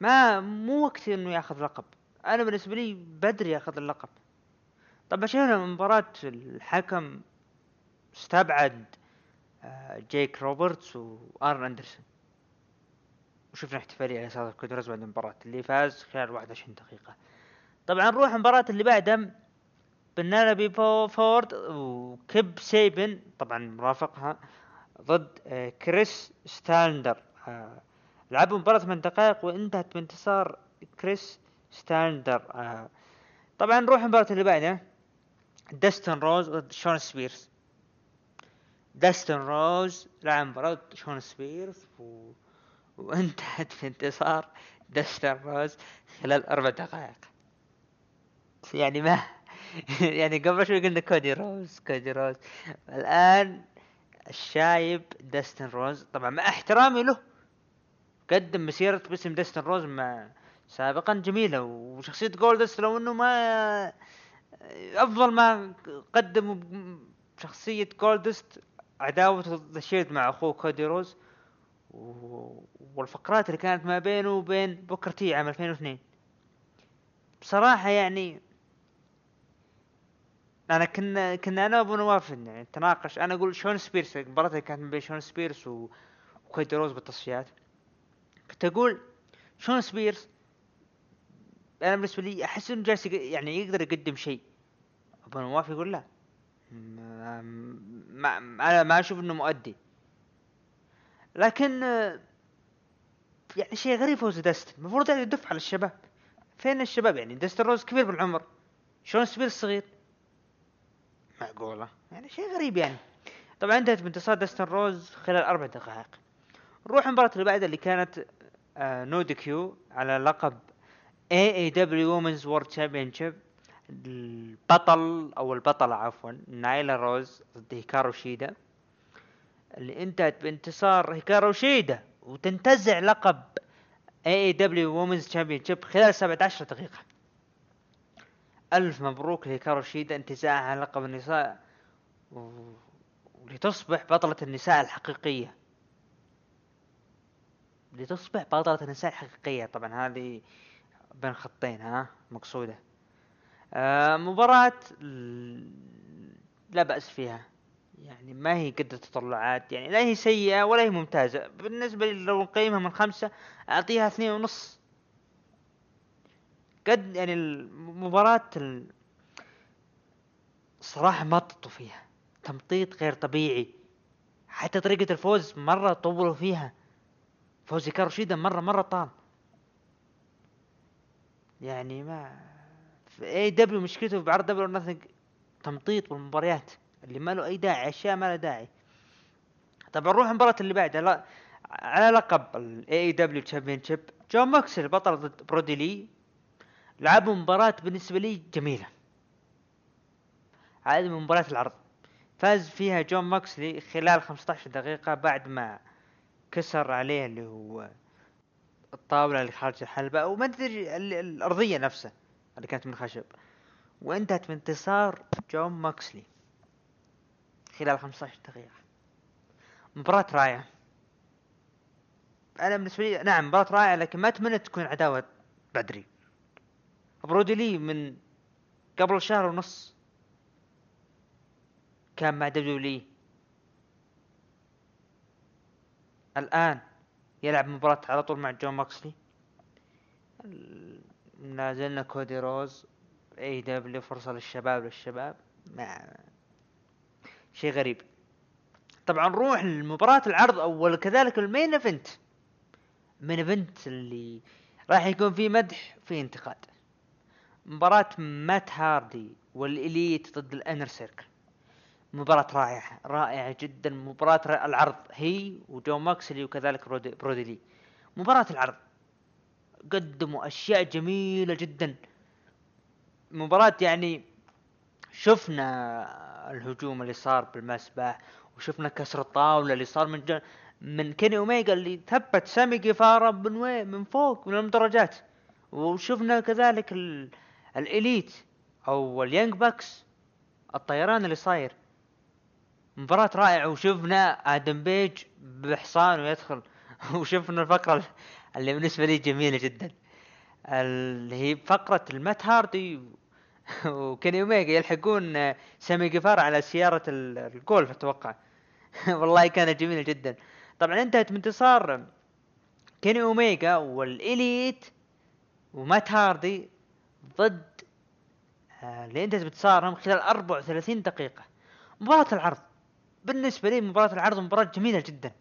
ما مو وقت انه ياخذ لقب أنا بالنسبة لي بدري ياخذ اللقب طبعا شفنا مباراة الحكم استبعد آه، جيك روبرتس وآرن اندرسون وشفنا احتفالية على أساس كودي رودز بعد المباراة اللي فاز خلال 21 دقيقة طبعا نروح المباراة اللي بعدها بينيلوبي فورد وكيب سيبيان طبعا مرافقها ضد آه، كريس ستاتلاندر آه، لعبوا مباراة ثمان دقائق وانتهت بانتصار كريس ستاتلاندر آه، طبعا نروح المباراة اللي بعدها. داستن رودز ضد شون سبيرز. داستن رودز لعب مباراة شون سبيرز و... وانتهت بانتصار داستن رودز خلال أربع دقائق. يعني ما يعني قبل شوي قلنا كودي رودز كودي رودز. الآن الشايب داستن رودز. طبعا مع احترامي له قدم مسيرة باسم داستن رودز مع سابقا جميلة وشخصية جولدست لو إنه ما أفضل ما قدموا شخصية جولدست عداوة ذا مع أخوه كودي رودز والفقرات اللي كانت ما بينه وبين بوكر تي عام 2002 بصراحة يعني أنا كنا كنا أنا وأبو نواف يعني نتناقش. أنا أقول شون سبيرس اللي كانت بين شون سبيرس و- وكودي رودز بالتصفيات. كنت أقول شون سبيرس أنا بالنسبة لي أحس إنه جالس يعني يقدر يقدم شيء. أبو نواف يقول لا. ما, ما, أنا ما أشوف إنه مؤدي. لكن يعني شيء غريب فوز داستن المفروض يعني يدف على الشباب. فين الشباب يعني؟ داستن رودز كبير بالعمر. شون سبيرس صغير. معقولة؟ يعني شيء غريب يعني. طبعا انتهت بانتصار داستن رودز خلال أربع دقائق. نروح المباراة اللي بعدها اللي كانت آه No DQ على لقب AEW Women's World Championship البطل أو البطلة عفوا نايلا روز ضد هيكارو شيدا. اللي انتهت بانتصار هيكارو شيدا وتنتزع لقب AEW Women's Championship خلال 17 دقيقة. ألف مبروك لهيكارو شيدا انتزاعها لقب النساء. ولتصبح بطلة النساء الحقيقية. لتصبح بطلة النساء الحقيقية. طبعا هذه بين خطين ها؟ مقصودة. آه مباراة لا بأس فيها. يعني ما هي قد التطلعات. يعني لا هي سيئة ولا هي ممتازة. بالنسبة لي لو نقيمها من خمسة أعطيها اثنين ونص. قد يعني المباراة ال- صراحة مططوا فيها. تمطيط غير طبيعي. حتى طريقة الفوز مرة طولوا فيها. فوز هيكارو شيدا مرة مرة طال. يعني ما في AEW مشكلته بعرض Double or Nothing تمطيط بالمباريات. اللي ما له أي داعي أشياء ما لها داعي. طبعا نروح المباراة اللي بعدها. لا على لقب ال AEW Championship جون موكسلي البطل ضد برودي لي. لعبوا مباراة بالنسبة لي جميلة. هذه من مباراة العرض. فاز فيها جون موكسلي خلال 15 دقيقة بعد ما كسر عليه اللي هو الطاولة اللي خارج الحلبة أو ما أدري ال- الأرضية نفسها اللي كانت من خشب وانتهت بانتصار جون موكسلي خلال 15 دقيقة. مباراة رائعة. أنا بالنسبة لي نعم مباراة رائعة لكن ما أتمنى تكون عداوة بدري. برودي لي من قبل شهر ونص كان مع WWE. الآن يلعب مباراة على طول مع جون موكسلي. نازلنا كودي رودز AEW فرصة للشباب للشباب. مع شيء غريب. طبعا نروح لمباراة العرض أول كذلك ال main event. ال main event اللي راح يكون فيه مدح فيه انتقاد. مباراة مات هاردي والإليت ضد الإنر سيركل. مباراة رائعة رائعة جدا. مباراة العرض هي وجون موكسلي وكذلك برودي, برودي لي. مباراة العرض. قدموا أشياء جميلة جدا. مباراة يعني شفنا الهجوم اللي صار بالمسبح وشفنا كسر الطاولة اللي صار من جن من كيني اوميجا اللي ثبت سامي جيفارا من وين من فوق من المدرجات. وشفنا كذلك ال... الإليت أو اليانج باكس الطيران اللي صاير. مباراة رائعة وشفنا آدم بيج بحصان ويدخل. وشفنا الفقرة اللي بالنسبة لي جميلة جدا. اللي هي فقرة المات هاردي وكيني أوميجا يلحقون سامي جيفارا على سيارة ال- الجولف أتوقع. والله كانت جميلة جدا. طبعا انتهت بانتصار كيني أوميجا والإليت ومات هاردي. ضد آه، اللي انتهت بانتصارهم خلال 34 دقيقة. مباراة العرض. بالنسبة لي مباراة العرض مباراة جميلة جدا.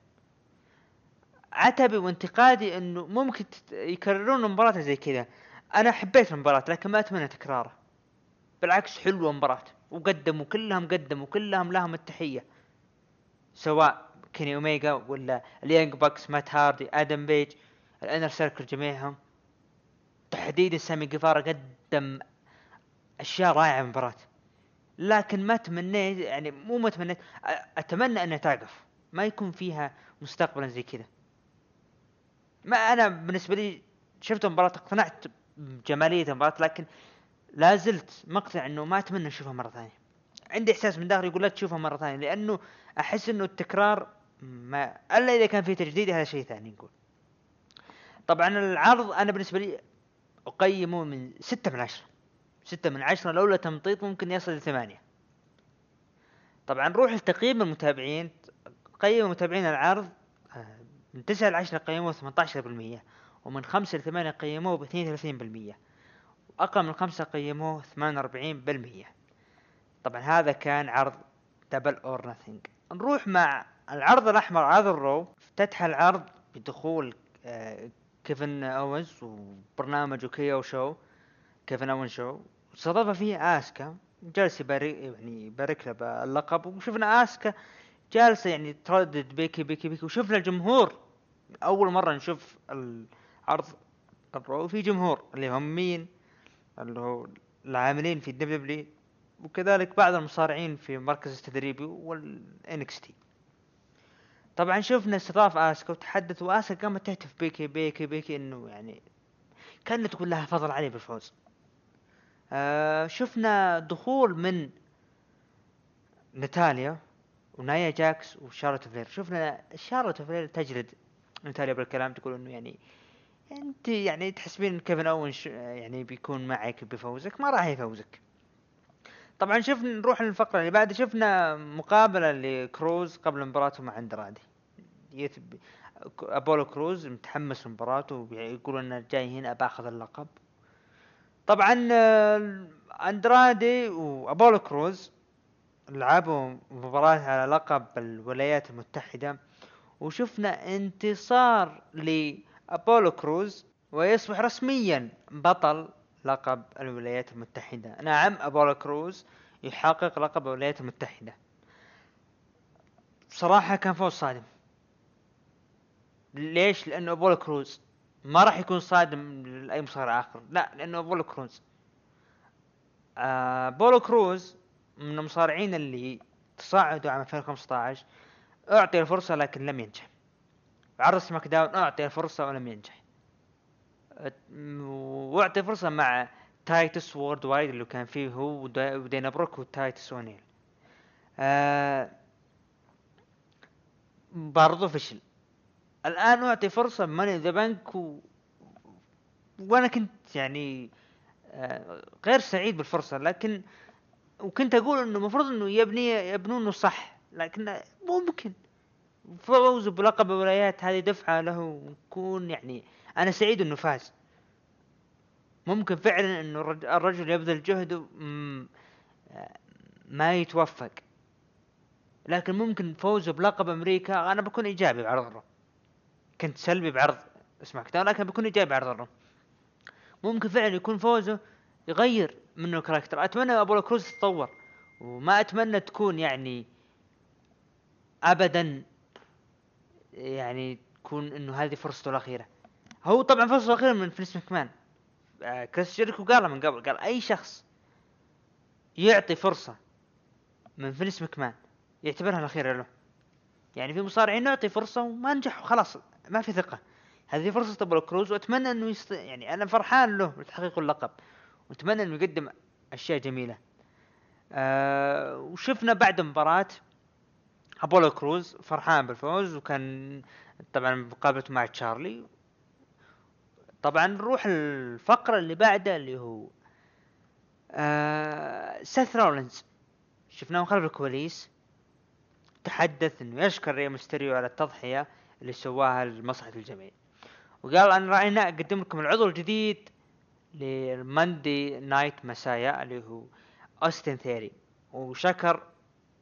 عتبي وانتقادي إنه ممكن يكررون مباراة زي كذا. أنا حبيت المباراة لكن ما أتمنى تكراره. بالعكس حلوة المباراة وقدموا كلهم قدموا كلهم لهم التحية. سواء كيني اوميجا ولا اليانج باكس مات هاردي آدم بيج الإنر سيركل جميعهم. تحديدا سامي جيفارا قدم أشياء رائعة في المباراة. لكن ما تمنيت يعني مو ما تمنيت أتمنى أنها توقف ما يكون فيها مستقبلا زي كذا. ما أنا بالنسبة لي شفت المباراة اقتنعت بجمالية المباراة لكن لا زلت مقتنع إنه ما أتمنى أشوفها مرة ثانية. عندي إحساس من داخلي يقول لا تشوفها مرة ثانية لأنه أحس إنه التكرار ما إلا إذا كان في تجديد هذا شيء ثاني نقول. طبعا العرض أنا بالنسبة لي اقيمه من ستة من عشرة. ستة من عشرة لولا تمطيط ممكن يصل لثمانية طبعا نروح لتقييم المتابعين قيم متابعين العرض آه، من تسعة لعشرة قيموه ثمانية عشر بالمية ومن خمسة لثمانية قيموه باثنين وثلاثين بالمية. وأقل من خمسة قيموه ثمانية وأربعين بالمية. طبعا هذا كان عرض Double or Nothing نروح مع العرض الأحمر عرض الرو افتتح العرض بدخول آه، كيفن أوينز وبرنامجه KO Show كيفن أوينز show استضاف فيه آسكا جالس يبارك يعني يبارك له باللقب وشفنا آسكا جالسة يعني تردد بيكي بيكي بيكي وشفنا الجمهور أول مرة نشوف العرض الرو في جمهور اللي هم مين اللي هو العاملين في ال WW وكذلك بعض المصارعين في مركز التدريبي وال NXT طبعا شفنا استضاف آسكا وتحدث وآسكا قامت تهتف بيكي بيكي بيكي إنه يعني كانت تقول لها فضل علي بالفوز. آه شفنا دخول من ناتاليا ونايا جاكس وشارلوت فلير. شفنا شارلوت فلير تجلد ناتاليا بالكلام تقول إنه يعني أنت يعني تحسبين كيفن اوين يعني بيكون معك بيفوزك ما راح يفوزك. طبعا شفنا نروح للفقرة اللي بعد شفنا مقابلة لكروز قبل مباراته مع اندرادي. أبولو كروز متحمس لمباراته يقول إنه جاي هنا بأخذ اللقب. طبعا اندرادي وأبولو كروز لعبوا مباراة على لقب الولايات المتحدة وشفنا انتصار لأبولو كروز ويصبح رسميا بطل لقب الولايات المتحدة. نعم أبولو كروز يحقق لقب الولايات المتحدة. بصراحة كان فوز صادم. ليش؟ لأنه أبولو كروز ما راح يكون صادم لأي مصارع آخر. لا لأنه أبولو كروز. آه أبولو كروز من المصارعين اللي تصاعدوا عام 2015 أعطي الفرصة لكن لم ينجح. عرض سماك داون أعطي الفرصة ولم ينجح. وأعطي فرصة مع Titus Worldwide اللي كان فيه هو ودينا بروك وتايتس اونيل آه برضو فشل الآن أعطي فرصة Money in the Bank و... وأنا كنت يعني آه غير سعيد بالفرصة لكن وكنت أقول إنه المفروض إنه يبني يبنونه صح لكن ممكن. فوزه بلقب الولايات هذه دفعة له ويكون يعني أنا سعيد إنه فاز. ممكن فعلا إنه الرجل يبذل جهده ما يتوفق. لكن ممكن فوزه بلقب أمريكا أنا بكون إيجابي بعرض الرو كنت سلبي بعرض سماك داون لكن بكون إيجابي بعرض الرو ممكن فعلا يكون فوزه يغير منه ال character. أتمنى أبولو كروز تتطور. وما أتمنى تكون يعني ابدا يعني تكون إنه هذه فرصته الأخيرة. هو طبعا فرصة أخيرة من فينس مكمان. آه كريس جيريكو قالها من قبل قال أي شخص يعطي فرصة من فينس مكمان يعتبرها الأخيرة له. يعني في مصارعين نعطي فرصة وما نجح وخلاص ما في ثقة. هذه فرصة ابولو كروز وأتمنى إنه يست... يعني أنا فرحان له بتحقيق اللقب وأتمنى إنه يقدم أشياء جميلة. آه وشفنا بعد مباراة أبولو كروز فرحان بالفوز وكان طبعا مقابلته مع تشارلي. طبعا نروح الفقرة اللي بعدها اللي هو آه سيث رولينز. شفناه خلف الكواليس. تحدث إنه يشكر ري مستريو على التضحية اللي سواها لمصلحة الجميع. وقال أن رأينا اقدم لكم العضو الجديد للماندي نايت مسايا اللي هو أوستن ثيري. وشكر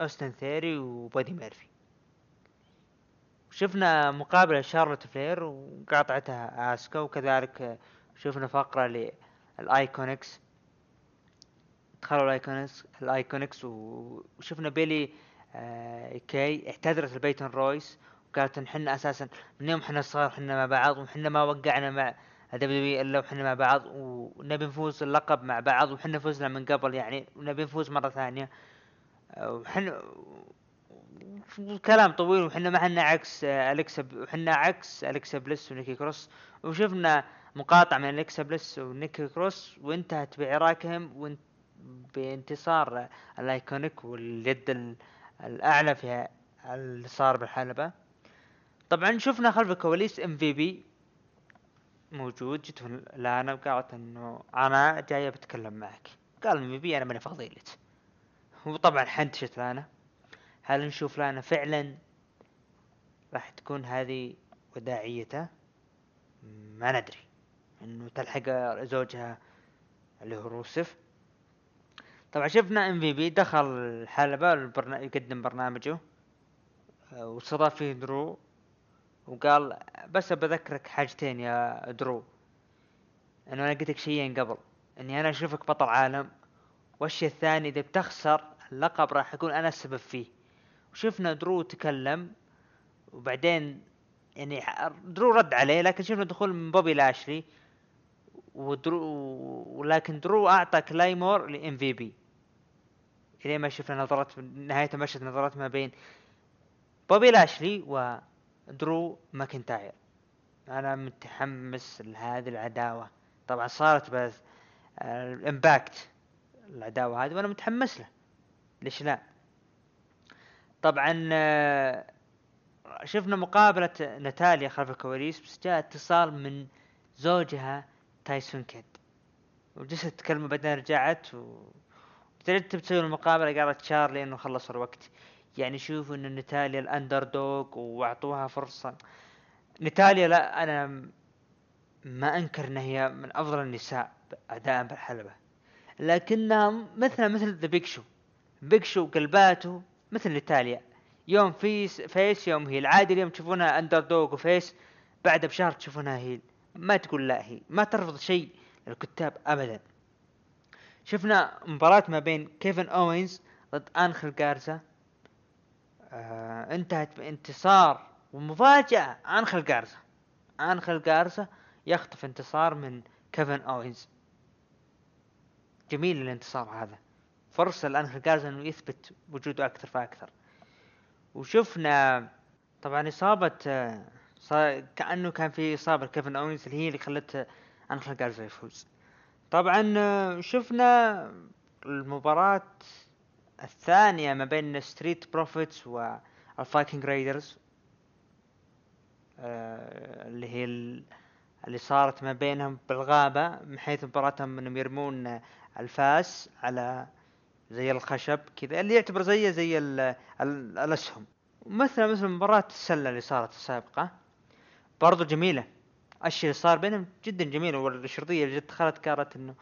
أوستن ثيري وبودي ميرفي. شفنا مقابلة شارلوت فلير وقاطعتها آسكا وكذلك شفنا فقرة للآيكونكس. دخلوا الايكونكس الآيكونكس وشفنا بيلي آه كي اعتذرت لبيتون رويس وقالت إن إحنا أساسا من يوم إحنا صغار إحنا مع بعض وحنا ما وقعنا مع دبليو إلا وحنا مع بعض ونبي نفوز اللقب مع بعض وحنا فزنا من قبل يعني ونبي نفوز مرة ثانية. آه، وحنا كلام طويل وحنا ما حنا عكس آه، الكسا وحنا عكس الكسا بلس ونيكي كروس. وشفنا مقاطع من الكسا بلس ونيكي كروس وانتهت بعراكهم وانت بانتصار الأيكونيكس واليد ال- الأعلى في اللي صار بالحلبة. طبعا شفنا خلف الكواليس ام في بي موجود جت لانا وقالت إنه أنا جاية بتكلم معك. قال ام في بي أنا ماني فاضي لك وطبعا حنتشت لانا هل نشوف لانا فعلا راح تكون هذه وداعيته؟ ما ندري. إنه تلحق زوجها اللي هو روسف طبعا شفنا إم في بي دخل الحلبة. يقدم برنامجه آه، واستضاف فيه درو وقال بس بذكرك حاجتين يا درو. إنه أنا قلت لك شيئين قبل إني أنا أشوفك بطل عالم. والشيء الثاني إذا بتخسر اللقب راح اكون أنا السبب فيه. وشفنا درو تكلم وبعدين يعني درو رد عليه لكن شفنا دخول من بوبي لاشلي ودرو ولكن درو أعطى كلايمور لإم في بي. الين ما شفنا نظرات نهاية المشهد نظرات ما بين بوبي لاشلي ودرو ماكنتاير. أنا متحمس لهذه العداوة. طبعا صارت بس آه، الامباكت العداوة هذه وأنا متحمس له. ليش لا؟ طبعا آه، شفنا مقابلة ناتاليا خلف الكواليس بس جاء اتصال من زوجها تايسون كيد وجلست تكلم بعدين رجعت و تبي تسوي المقابلة قالت تشارلي إنه خلص الوقت. يعني شوفوا إن ناتاليا ال underdog وأعطوها فرصة. ناتاليا لا أنا ما أنكر ان هي من أفضل النساء اداء بالحلبة. لكنها مثل مثل ذا بيج شو بيج شو قلباته مثل ناتاليا يوم face face يوم heel. عادي اليوم تشوفونها underdog و face بعد بشهر تشوفونها هيل. ما تقول لا هي ما ترفض شيء الكتاب ابدا. شفنا مباراة ما بين كيفن أوينز ضد انخل جارزا آه انتهت بانتصار ومفاجأة. انخل جارزا انخل جارزا يخطف انتصار من كيفن أوينز. جميل الانتصار هذا. فرصة لانخل جارزا إنه يثبت وجوده أكثر فأكثر. وشفنا طبعا إصابة آه، كأنه كان في إصابة كيفن أوينز اللي هي اللي خلت أنخل جارزا يفوز. طبعا آه، شفنا المباراة الثانية ما بين ستريت بروفيتس والفايكنج رايدرز آه، اللي هي ال- اللي صارت ما بينهم بالغابة من حيث مباراتهم انهم يرمون الفاس على زي الخشب كذا اللي يعتبر زيه زي ال ال الأسهم. مثل مثل مباراة السلة اللي صارت السابقة برضو جميلة. الشيء اللي صار بينهم جدا جميل والشرطية اللي جت دخلت قالت إنه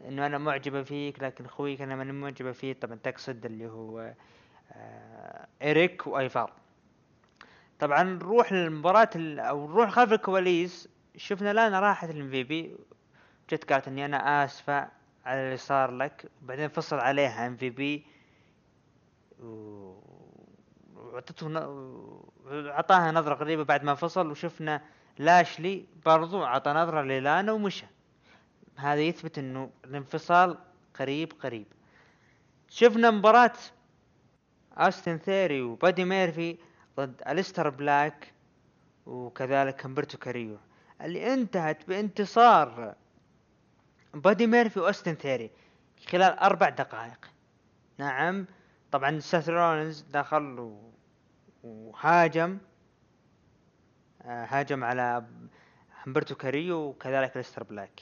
إنه أنا معجبة فيك لكن أخويك أنا ماني معجبة فيه طبعا تقصد اللي هو آه إيريك وايفار طبعا نروح للمباراة أو نروح خلف الكواليس. شفنا لانا راحت الام في بي. جت قالت إني أنا آسفة. على اللي صار لك وبعدين فصل عليها ام في بي وعطته نظرة غريبة بعد ما فصل وشفنا لاشلي برضو عطى نظرة للانا ومشى. هذا يثبت إنه الانفصال قريب قريب. شفنا مباراة استن ثيري وبادي ميرفي ضد اليستر بلاك وكذلك همبرتو كاريو اللي انتهت بانتصار بادي ميرفي واستن ثيري خلال أربع دقائق. نعم طبعا سيث رولينز دخل و... وهاجم. آه، هاجم على همبرتو كاريو وكذلك اليستر بلاك.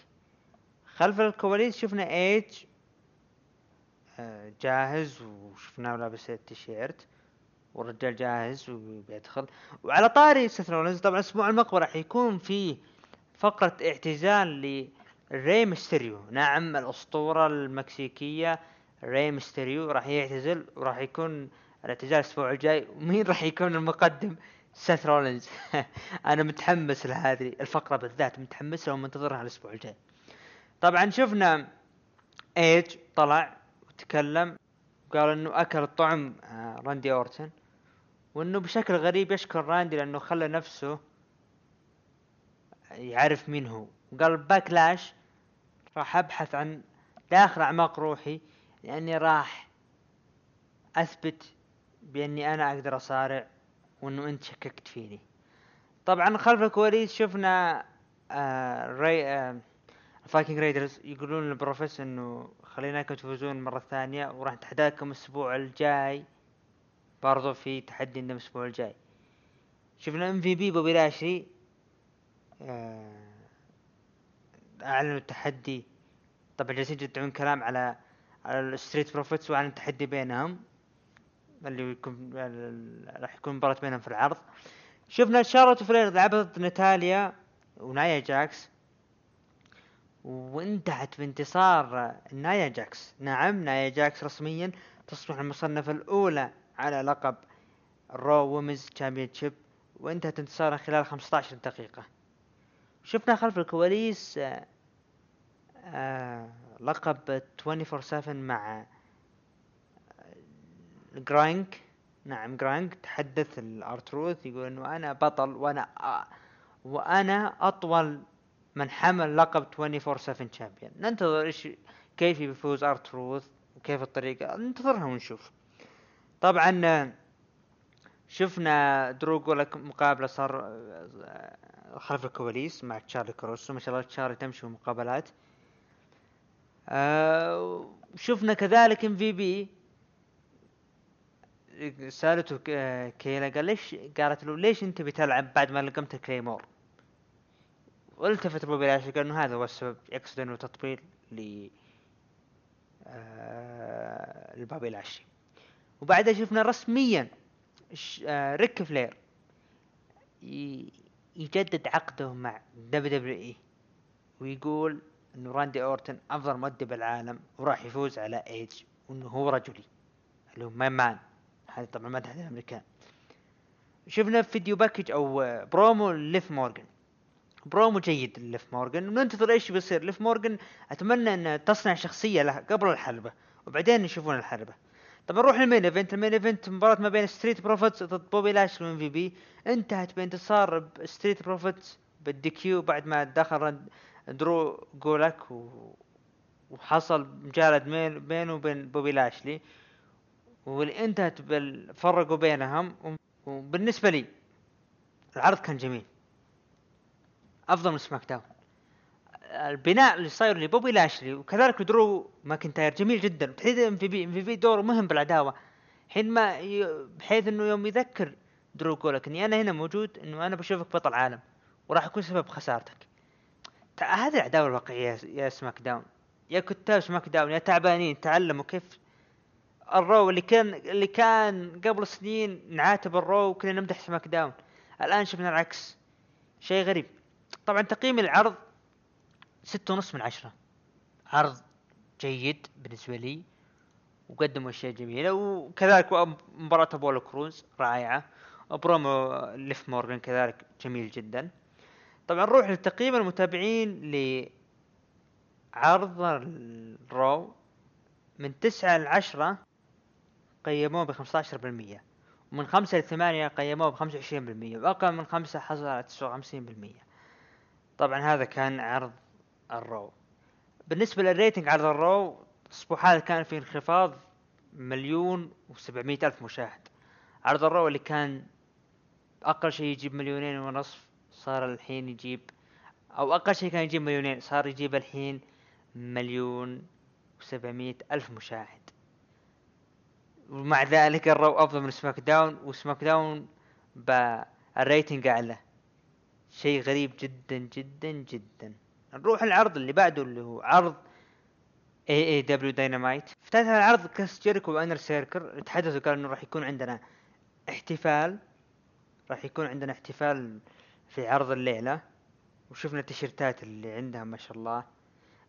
خلف الكواليس شفنا إيج آه، جاهز وشفناه لابس التيشيرت. والرجال جاهز وبيدخل. وعلى طاري سيث رولينز طبعا أسبوع المقبل راح يكون في فقرة اعتزال لري ميستيريو. نعم الأسطورة المكسيكية ري ميستيريو راح يعتزل وراح يكون الاعتزال الأسبوع الجاي. ومين راح يكون المقدم؟ سيث رولينز. أنا متحمس لهذه الفقرة بالذات متحمس لها ومنتظرها الأسبوع الجاي. طبعا شفنا إيج طلع وتكلم قال إنه أكل الطعم آه، راندي أورتن. وإنه بشكل غريب يشكر راندي لأنه خلى نفسه يعرف مين هو. وقال باكلاش راح أبحث عن داخل أعماق روحي لأني راح أثبت بأني أنا أقدر أصارع وأنه أنت شككت فيني. طبعا خلف الكواليس شفنا آه ري آه الفايكنج يقولون للبروفيسور إنه خليناكم تفوزون مرة ثانية وراح نتحداكم الأسبوع الجاي. برضو في تحدي عندنا الأسبوع الجاي. شفنا MVP بوبي لاشلي آه اعلنوا التحدي. طبعا جالسين يجدعون كلام على على الستريت بروفيتس وعن التحدي بينهم. اللي يكون راح يكون مباراة بينهم في العرض. شفنا شارلوت فلير لعبت ضد ناتاليا ونايا جاكس. وانتهت بانتصار نايا جاكس. نعم نايا جاكس رسميا تصبح المصنفة الأولى على لقب الرو women's championship وانتهت انتصارها خلال 15 دقيقة. شفنا خلف الكواليس آه آه لقب 24/7 مع جرانك نعم جرانك تحدث الأرتروث يقول إنه أنا بطل وأنا آه وأنا أطول من حمل لقب 24/7 champion ننتظر إيش كيف بيفوز أرتروث وكيف الطريقة؟ ننتظرها ونشوف. طبعا شفنا درو جولك مقابلة صار خلف الكواليس مع تشارلي كروسو ما شاء الله تشارلي تمشي مقابلات آه شفنا كذلك MVP سألته كيلا قال ليش قالت له ليش أنت بتلعب بعد ما لقمت Claymore؟ والتفت بوبي لاشلي قال إنه هذا هو السبب يقصد إنه تطبيل ل آه لبابي لاشي. وبعدها شفنا رسميا آه ريك فلير يجدد عقده مع WWE ويقول إنه راندي أورتن أفضل مؤدي بالعالم وراح يفوز على ايج وإنه هو رجلي اللي هو man man هذا طبعا ما تحدث الأمريكان. شفنا video package أو برومو ليف مورجان برومو جيد ليف مورجان وننتظر إيش بيصير. ليف مورجان أتمنى ان تصنع شخصية له قبل الحلبة وبعدين نشوفون الحلبة. طبعا نروح لل main event. ال main event مباراة ما بين ستريت بروفيتس ضد بوبي لاشلي و MVP انتهت بانتصار ستريت بروفيتس بال DQ بعد ما دخل درو جولك و... وحصل مجالد بينه وبين بوبي لاشلي واللي انتهت بال... فرقوا بينهم. وبالنسبة لي العرض كان جميل. أفضل من سماك داون. البناء اللي صاير لبوبي لاشلي وكذلك درو ماكنتاير. جميل جدا. تحديدا ام في بي ام في بي دوره مهم بالعداوة. حين ما ي... بحيث إنه يوم يذكر درو جولك إني أنا هنا موجود إنه أنا بشوفك بطل عالم وراح اكون سبب خسارتك. هذه العداوة الواقعية يا سماك داون. يا كتاب سماك داون يا تعبانين تعلموا كيف الرو اللي كان اللي كان قبل سنين نعاتب الرو وكنا نمدح سماك داون. الآن شفنا العكس. شيء غريب. طبعا تقييم العرض ستة ونص من عشرة. عرض جيد بالنسبة لي وقدموا أشياء جميلة وكذلك مباراة ابولو كروز رائعة برومو ليف مورغان كذلك جميل جدا. طبعا نروح لتقييم المتابعين لعرض الرو من تسعة لعشرة قيموه بخمسة بالمية ومن خمسة لثمانية قيموه بخمسة وعشرين بالمية وأقل من خمسة حصل على تسعة وخمسين بالمية. طبعا هذا كان عرض الرو. بالنسبة لل rating عرض الرو الأسبوع هذا كان في انخفاض مليون وسبعمية ألف مشاهد. عرض الرو اللي كان أقل شيء يجيب مليونين ونصف صار الحين يجيب أو أقل شيء كان يجيب مليونين صار يجيب الحين مليون وسبعمية ألف مشاهد. ومع ذلك الرو أفضل من سماك داون وسماك داون بال rating أعلى. شيء غريب جدا جدا جدا. نروح العرض اللي بعده اللي هو عرض AEW Dynamite افتتح العرض كريس جيريكو و Inner Circle. تحدثوا قالوا إنه راح يكون عندنا احتفال. راح يكون عندنا احتفال في عرض الليلة. وشفنا التيشيرتات اللي عندها ما شاء الله.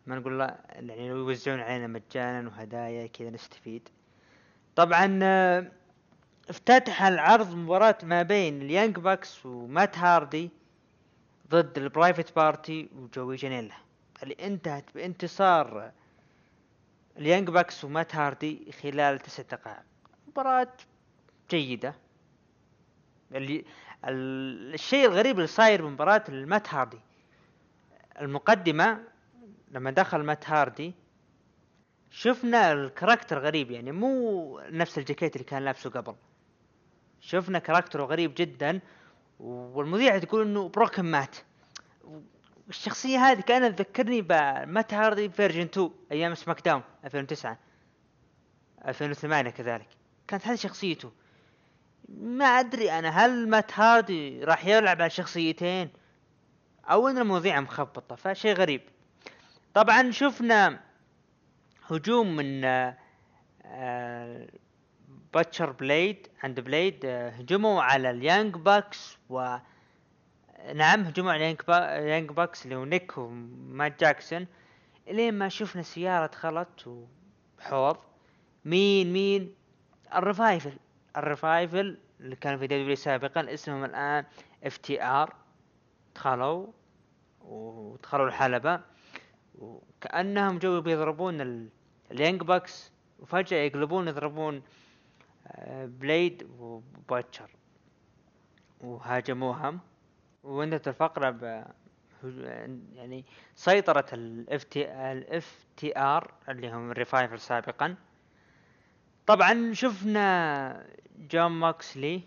ما نقول لا يعني يوزعون علينا مجانا وهدايا كذا نستفيد. طبعا افتتح العرض مباراة ما بين اليانج باكس ومات هاردي. ضد البرايفت بارتي وجوي جانيلا اللي انتهت بانتصار اليانج باكس ومات هاردي خلال تسع دقائق. مباراة جيدة. اللي الشيء الغريب اللي صاير بمباراة المات هاردي. المقدمة لما دخل مات هاردي شفنا ال character غريب يعني مو نفس الجاكيت اللي كان لابسه قبل. شفنا character ه غريب جدا. والمذيعة تقول إنه broken مات الشخصية هذه كانت تذكرني بمات هاردي version 2 أيام سماك داون 2009 2008 كذلك. كانت هذه شخصيته. ما أدري أنا هل مات هاردي راح يلعب على شخصيتين أو إن المذيعة مخبطة فشيء غريب. طبعا شفنا هجوم من آه، Butcher Blade and Blade هجموا على ال Young Bucks و نعم هجموا على ال Young, با... ال Young Bucks اللي هو نيك ومات جاكسون إلين ما شفنا سيارة دخلت وحوض مين مين؟ ال Revival. ال Revival اللي كان في WWE سابقا اسمهم الآن FTR دخلوا ودخلوا الحلبة. وكأنهم جو بيضربون ال Young Bucks وفجأة يقلبون يضربون Blade و Butcher وهاجموهم وانتهت الفقرة ب يعني سيطرة ال FT ال FTR اللي هم ال Revival سابقا. طبعا شفنا جون موكسلي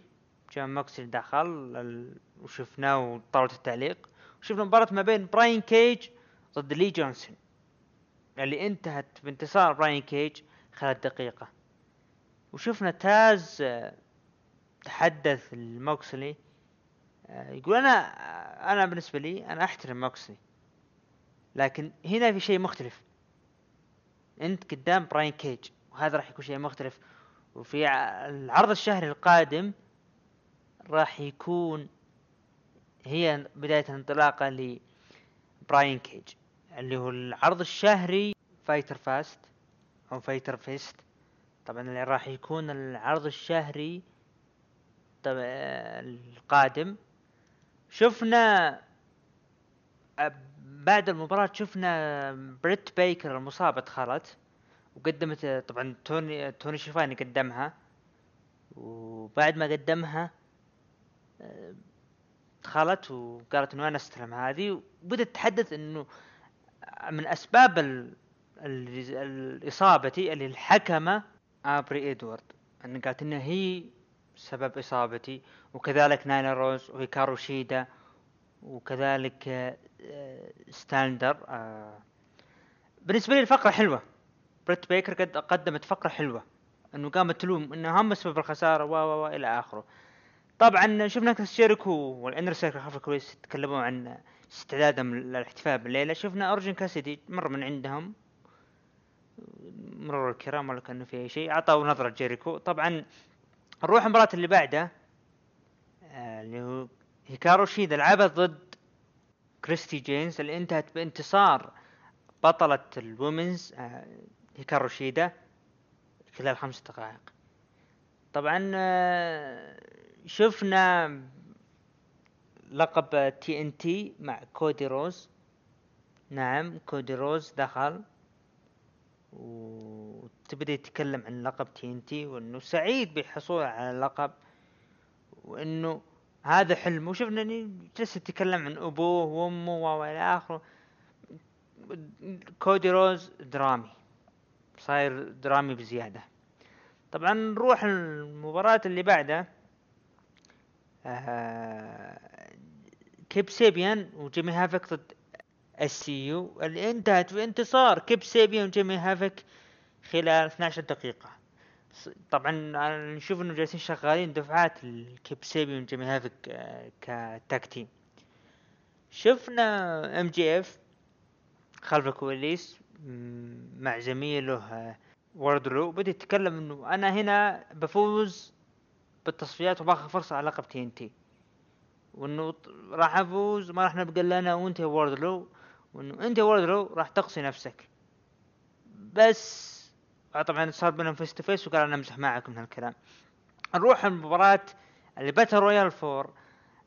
جون موكسلي دخل وشفناه وطاولة التعليق. وشفنا مباراة ما بين براين كيج ضد لي جونسون. اللي انتهت بانتصار براين كيج خلال دقيقة وشفنا تاز آه، تحدث لموكسلي آه، يقول أنا أنا بالنسبة لي أنا أحترم موكسلي لكن هنا في شيء مختلف. أنت قدام براين كيج وهذا راح يكون شيء مختلف. وفي العرض الشهري القادم راح يكون هي بداية انطلاقة لبراين كيج اللي هو العرض الشهري Fyter Fast أو Fyter Fest طبعا اللي راح يكون العرض الشهري طبعا القادم. شفنا بعد المباراة شفنا بريت بيكر المصابة دخلت وقدمت طبعا توني توني شيفاني قدمها. وبعد ما قدمها دخلت وقالت إنه أنا أستلم هذه. وبدت تتحدث إنه من أسباب ال... الإصابة اللي الحكمة أوبري إدواردز. أن قالت إنها هي سبب إصابتي وكذلك نايلا روز وهيكارو شيدا وكذلك آه، ستاتلاندر آه، بالنسبة لي الفقرة حلوة. بريت بيكر قد قدمت فقرة حلوة. إنه قامت تلوم انه هم سبب الخسارة و و إلى آخره. طبعا شفنا كريس جيريكو وال Inner Circle خلف الكواليس يتكلمون عن استعدادهم للاحتفال بالليلة. شفنا اورنج كاسيدي مر من عندهم. مرور الكرام ولا كأنه في أي شيء. اعطوا نظرة جيريكو. طبعا نروح المباراة اللي بعده آه، اللي هو هيكارو شيدا لعبت ضد كريستي جينز. اللي انتهت بانتصار بطلة ال women's آه، هيكارو شيدا خلال خمس دقائق. طبعا آه، شفنا لقب TNT مع كودي روز. نعم كودي روز دخل. وتبدأ يتكلم عن لقب TNT وإنه سعيد بحصوله على اللقب وإنه هذا حلمه وشفنا جلس يتكلم عن أبوه وأمه والى آخره. كودي روز درامي. صاير درامي بزيادة. طبعا نروح المباراة اللي بعدها آه كيب سيبيان وجيمي هافك ضد ال SCU اللي انتهت بانتصار كيب سيبيان وجيمي هافك خلال 12 دقيقة. طبعا نشوف إنه جالسين شغالين دفعات الكيب سيبيان وجيمي هافك آه ك tag team. شفنا MJF خلف الكواليس مع زميله آه، وردلو بدا يتكلم إنه أنا هنا بفوز بالتصفيات وباخذ فرصة على لقب TNT وإنه راح أفوز ما راح نبقى إلا أنا وأنت يا وردلو وإنه أنت يا وردلو راح تقصي نفسك. بس آه، طبعا صار بينهم face to face وقال أنا أمزح معك من هالكلام. نروح المباراة اللي battle royal for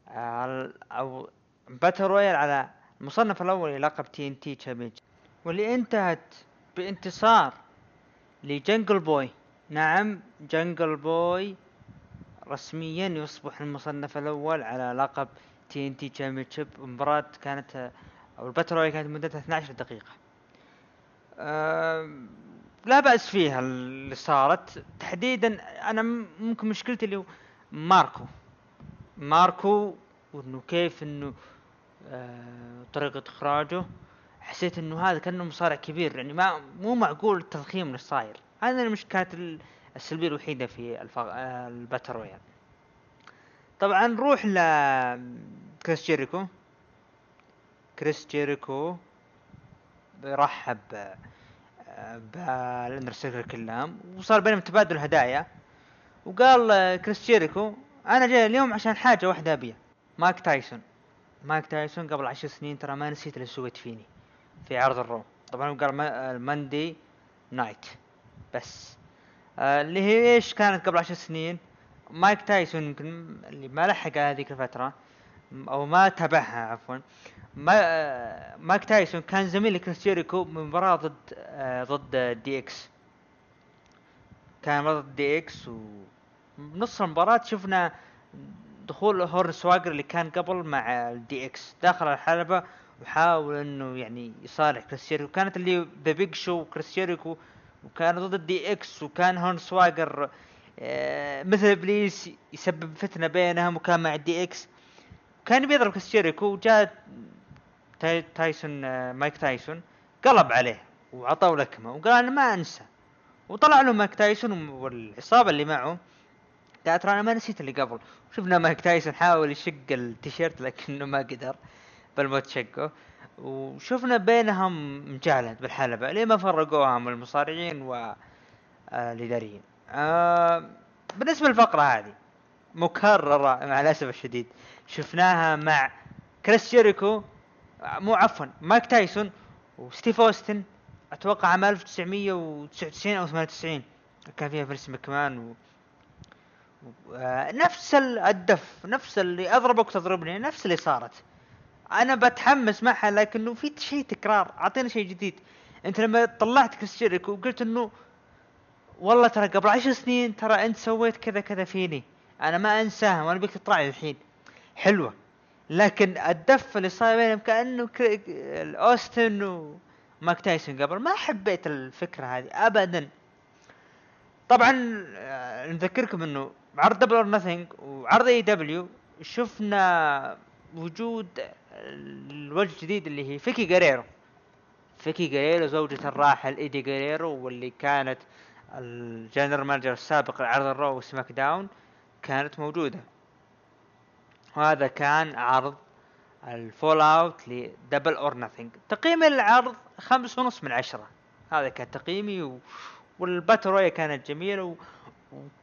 آه، أو battle royal على المصنف الأول للقب TNT championship واللي انتهت بانتصار لجنجل بوي. نعم جنجل بوي رسميا يصبح المصنف الأول على لقب TNT championship مباراة كانت أو ال battle royal كانت مدتها 12 دقيقة. أه لا بأس فيها اللي صارت. تحديدا أنا ممكن مشكلتي اللي ماركو. ماركو وإنه كيف إنه آه طريقة إخراجه. حسيت إنه هذا كأنه مصارع كبير يعني ما مو معقول التضخيم اللي صاير. هذا مش كانت ال- السلبية الوحيدة في الف... آه ال battle royal. طبعا نروح ل كريس جيريكو. كريس جيريكو برحب بال Inner Circle كلهم وصار بينهم تبادل هدايا. وقال آه، كريس جيريكو أنا جاي اليوم عشان حاجة واحدة أبيها. مايك تايسون. مايك تايسون قبل عشر سنين ترى ما نسيت اللي سويت فيني في عرض ال Raw طبعا قال ما- ال Monday Night بس آه، اللي هي إيش كانت قبل عشر سنين؟ مايك تايسون يمكن اللي ما لحق على هذيك الفترة. م- أو ما تابعها عفوا. ما مايك تايسون كان زميل لكريس جيريكو من مباراة ضد آه، ضد DX. كان مباراة ضد DX ونص المباراة شفنا دخول هورنسواجل اللي كان قبل مع ال DX داخل الحلبة وحاول إنه يعني يصالح كريس جيريكو. كانت اللي ذا بيج شو وكريس جيريكو وكان ضد ال DX وكان هورنسواجل آه، مثل إبليس يسبب فتنة بينهم وكان مع ال DX. كان بيضرب كريس جيريكو وجاء تاي تايسون آه، مايك تايسون قلب عليه وعطاه لكمة وقال أنا ما أنسى. وطلع له مايك تايسون والعصابه اللي معه قال ترى أنا ما نسيت اللي قبل. شفنا مايك تايسون حاول يشق التيشيرت لكنه ما قدر بالموت شقه. وشفنا بينهم مجالد بالحلبة ليه ما فرقوهم المصارعين والإداريين آه بالنسبة للفقرة هذه مكررة مع الأسف الشديد. شفناها مع كريس جيريكو. مو عفوا مايك تايسون وستيف أوستن. أتوقع عام 1999 أو 98 كان فيها فينس مكمان و... آه، نفس ال- الدف نفس اللي أضربك تضربني نفس اللي صارت. أنا بتحمس معها لكنه في شيء تكرار. اعطينا شيء جديد. أنت لما طلعت كريس جيريكو وقلت إنه والله ترى قبل عشر سنين ترى أنت سويت كذا كذا فيني. أنا ما أنساها وأنا بيك تطلع الحين. حلوة. لكن الدف اللي صار بينهم كأنه اوستن ومايك تايسون قبل. ما حبيت الفكرة هذه ابدا. طبعا آه، نذكركم إنه عرض Double or Nothing وعرض AEW شفنا وجود الوجه الجديد اللي هي فيكي جيريرو فيكي جيريرو زوجة الراحل إيدي جيريرو واللي كانت ال general manager السابق لعرض ال Raw و SmackDown كانت موجودة. وهذا كان عرض ال fallout ل Double or Nothing تقييم العرض خمس ونص من عشرة. هذا كان تقييمي و... وال battle royal كانت جميلة و...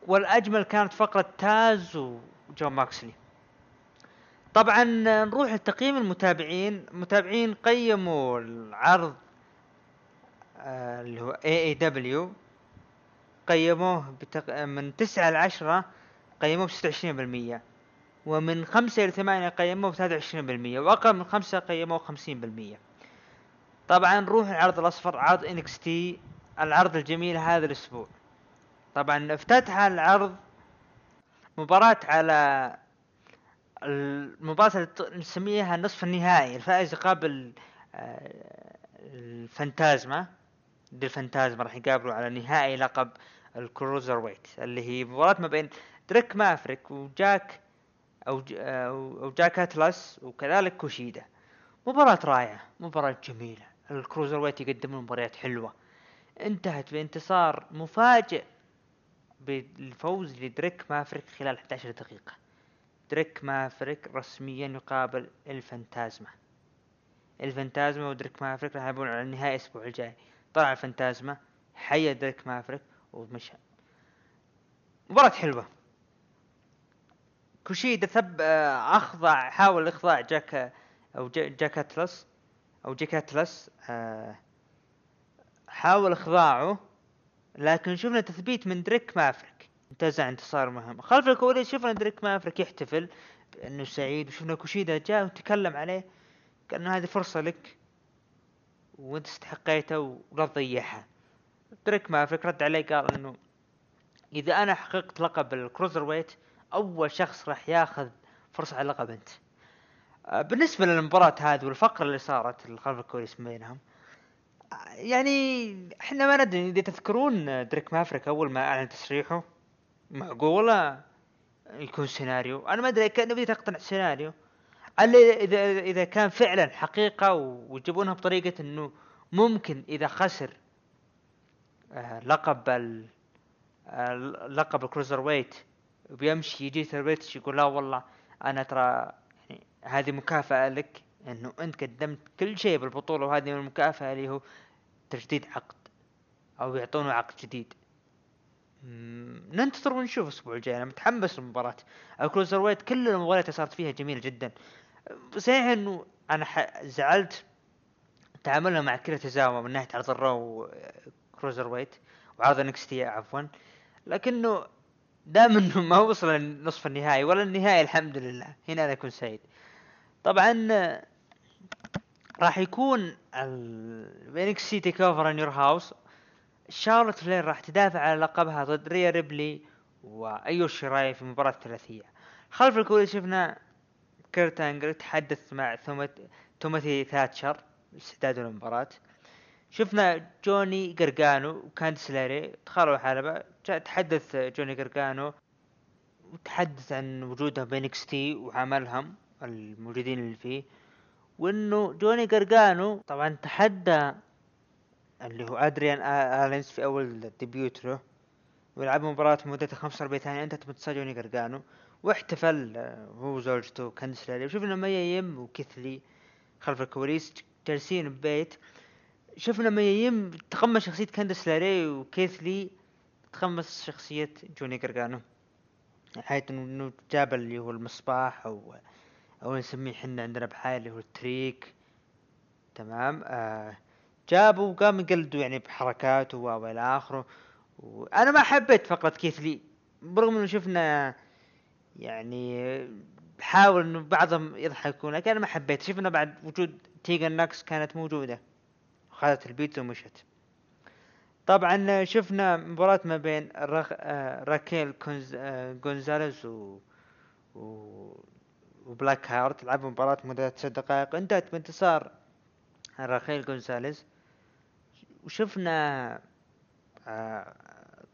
والأجمل كانت فقرة تاز وجون موكسلي. طبعا نروح لتقييم المتابعين. المتابعين قيموا العرض آه، اللي هو AEW قيموه بتق... من تسعة لعشرة قيموه بستة وعشرين بالمية. ومن خمسة إلى ثمانية قيموه بثلاثة وعشرين بالمية وأقل من خمسة قيموه خمسين بالمية. طبعا نروح العرض الأصفر عرض NXT العرض الجميل هذا الأسبوع. طبعا افتتح العرض مباراة على المباراة اللي نسميها نصف النهائي الفائز يقابل آه، الفانتازما. دي الفانتازما راح يقابلوا على نهائي لقب ال cruiserweight اللي هي مباراة ما بين دريك مافريك وجاك أو أو جيك اتلاس وكذلك كوشيدا. مباراة رائعة مباراة جميلة. ال cruiserweight يقدمون مباريات حلوة. انتهت بانتصار مفاجئ بالفوز لدريك مافريك خلال 11 دقيقة. دريك مافريك رسميا يقابل الفانتازما. الفانتازما ودريك مافريك راح يلعبون على النهائي الأسبوع الجاي. طلع الفانتازما حيا دريك مافريك ومشى. مباراة حلوة. كوشيدا ثب آه، أخضع حاول إخضاع جيك أو جي- جيك أتلس أو جيك أتلس آه، حاول إخضاعه لكن شفنا تثبيت من دريك مافريك. انتزع انتصار مهم. خلف الكواليس شفنا دريك مافريك يحتفل بأنه سعيد وشفنا كوشيدا جاء وتكلم عليه قال إنه هذه فرصة لك وأنت استحقيتها ولا تضيعها. دريك مافريك رد عليه قال إنه إذا أنا حققت لقب ال cruiserweight أول شخص راح ياخذ فرصة على اللقب أنت. آه، بالنسبة للمباراة هذه والفقرة اللي صارت خلف الكواليس بينهم آه، يعني إحنا ما ندري إذا تذكرون دريك مافريك أول ما أعلن تصريحه معقولة يكون سيناريو؟ أنا ما أدري كان نبي تقتنع السيناريو ألا إذا إذا كان فعلا حقيقة ويجيبونها بطريقة إنه ممكن إذا خسر آه، لقب آه، لقب ال cruiserweight بيمشي يجي تربل إتش يقول لا والله أنا ترى يعني هذه مكافأة لك إنه أنت قدمت كل شيء بالبطولة وهذه من المكافأة اللي هو تجديد عقد أو يعطونه عقد جديد. ننتظر ونشوف الأسبوع الجاي أنا متحمس للمباراة. ال cruiserweight كل المباريات اللي صارت فيها جميلة جدا. صحيح إنه أنا زعلت تعاملها مع أكيرا توزاوا من ناحية عرض ال Raw cruiserweight وعرض NXT عفوا. لكنه دام إنه ما وصل لنصف النهائي ولا النهائي الحمد لله. هنا أنا أكون سعيد. طبعا راح يكون ال NXT TakeOver In Your House. شارلوت فلير راح تدافع على لقبها ضد ريا ريبلي وايو شيراي في مباراة ثلاثية خلف الكواليس شفنا كيرت انجل تحدث مع تيموثي ثاتشر استعداد للمباراة شفنا جوني قرقانو وكاندس لاري دخلوا الحلبة تحدث جوني قرقانو وتحدث عن وجودها ب NXT وعملهم الموجودين اللي فيه وإنه جوني قرقانو طبعا تحدى اللي هو أدريان آلينز في أول debut له ولعب مباراة مدتها 45 ثانية انتهت بانتصار جوني قرقانو واحتفل هو وزوجته كاندس لاري وشفنا ميا يم وكيثلي خلف الكواليس جالسين ببيت شفنا ما يم تقمص شخصية كاندس لاري وكيثلي تقمص شخصية جوني قرقانو حيث انه جاب اللي هو المصباح أو أو نسميه حنا عندنا بحاجة اللي هو التريك. تمام؟ آه جابوا وقام يقلدوا يعني بحركاته وإلى آخره. وأنا ما حبيت فقرة كيثلي برغم إنه شفنا يعني حاول إنه بعضهم يضحكون لكن أنا ما حبيت. شفنا بعد وجود تيجن ناكس كانت موجودة. خذت البيتزا ومشت. طبعا شفنا مباراة ما بين رخ... آه، راكيل كونز... آه، جونزاليز و... و... وبلاك هارت. لعبوا مباراة مدة ست دقائق. انتهت بانتصار راكيل جونزاليز وشفنا آه،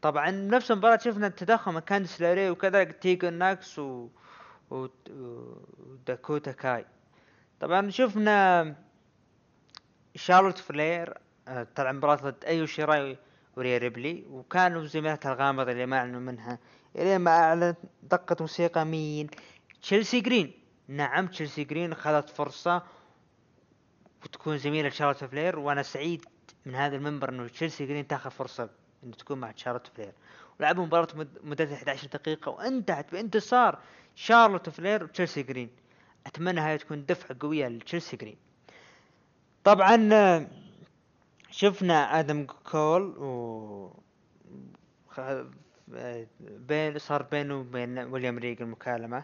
طبعا نفس المباراة شفنا التدخل من كاندس لاري وكذلك تيجن ناكس و... و... وداكوتا كاي. طبعا شفنا شارلوت فلير آه، تلعب مباراة ضد أيو شيراي وريا ريبلي وكانوا زميلاتها الغامضة اللي ما أعلنوا منها. الين ما أعلنت دقة موسيقى مين؟ تشيلسي جرين. نعم تشيلسي جرين اخذت فرصة وتكون زميلة شارلوت فلير وأنا سعيد من هذا المنبر إنه تشيلسي جرين تاخذ فرصة إنه تكون مع شارلوت فلير. ولعبوا مباراة مدتها 11 دقيقة وانتهت بانتصار شارلوت فلير وتشيلسي جرين. أتمنى هاي تكون دفعة قوية لتشيلسي جرين. طبعا شفنا آدم كول و بين صار بينه وبين ويليام ريجل مكالمة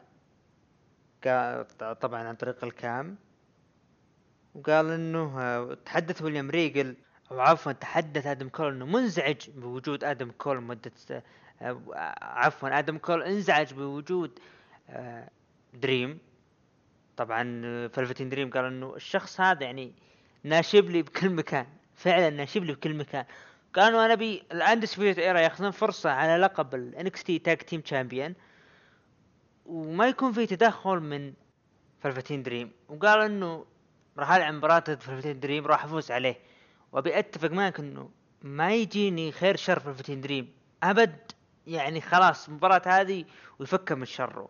طبعا عن طريق ال cam. وقال إنه تحدث ويليام ريجل أو عفوا تحدث آدم كول إنه منزعج بوجود آدم كول مدة عفوا آدم كول انزعج بوجود دريم. طبعا فلفتين دريم قال إنه الشخص هذا يعني ناشب لي بكل مكان. فعلا ناشب لي بكل مكان. كانوا أنا أبي ال Undisputed Era ياخذون فرصة على لقب ال NXT tag team champion وما يكون في تدخل من فلفتين دريم وقال إنه راح ألعب مباراة فلفتين دريم راح أفوز عليه. وأبي أتفق معك إنه ما يجيني خير شر فلفتين دريم أبد يعني خلاص المباراة هذه ويفكها من شره.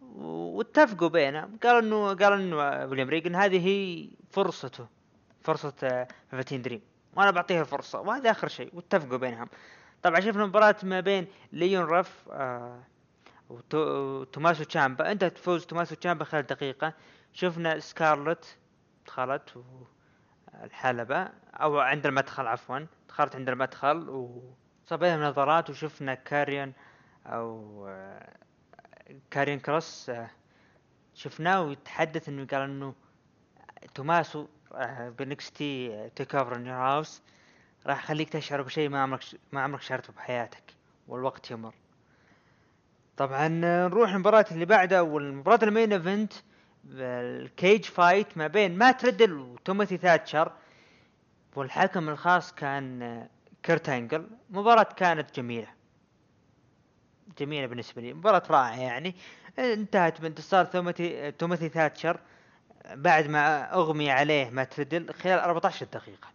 واتفقوا بينه. قال إنه قال إنه ويليام ريجل هذه هي فرصته. فرصة فلفتين دريم وأنا بعطيه الفرصة وهذا آخر شيء واتفقوا بينهم. طبعا شفنا مباراة ما بين ليون رف آه وتوماسو تشامبا. انتهت فوز توماسو تشامبا خلال دقيقة. شفنا سكارلت دخلت الحلبة. أو عند المدخل عفوا. دخلت عند المدخل وصار نظرات وشفنا كاريون أو آه كاريون كروس آه، شفناه ويتحدث إنه قال إنه توماسو آه، ب NXT TakeOver In Your House راح يخليك تشعر بشيء ما عمرك ما عمرك شعرته بحياتك والوقت يمر. طبعا آه، نروح المباراة اللي بعدها والمباراة ال main event ال cage fight ما بين مات ريدل وتيموثي ثاتشر. والحكم الخاص كان كيرت إنجل. مباراة كانت جميلة. جميلة بالنسبة لي. مباراة رائعة يعني. انتهت بانتصار تيموثي تيموثي ثاتشر. بعد ما أغمي عليه مات ريدل خلال 14 دقيقة.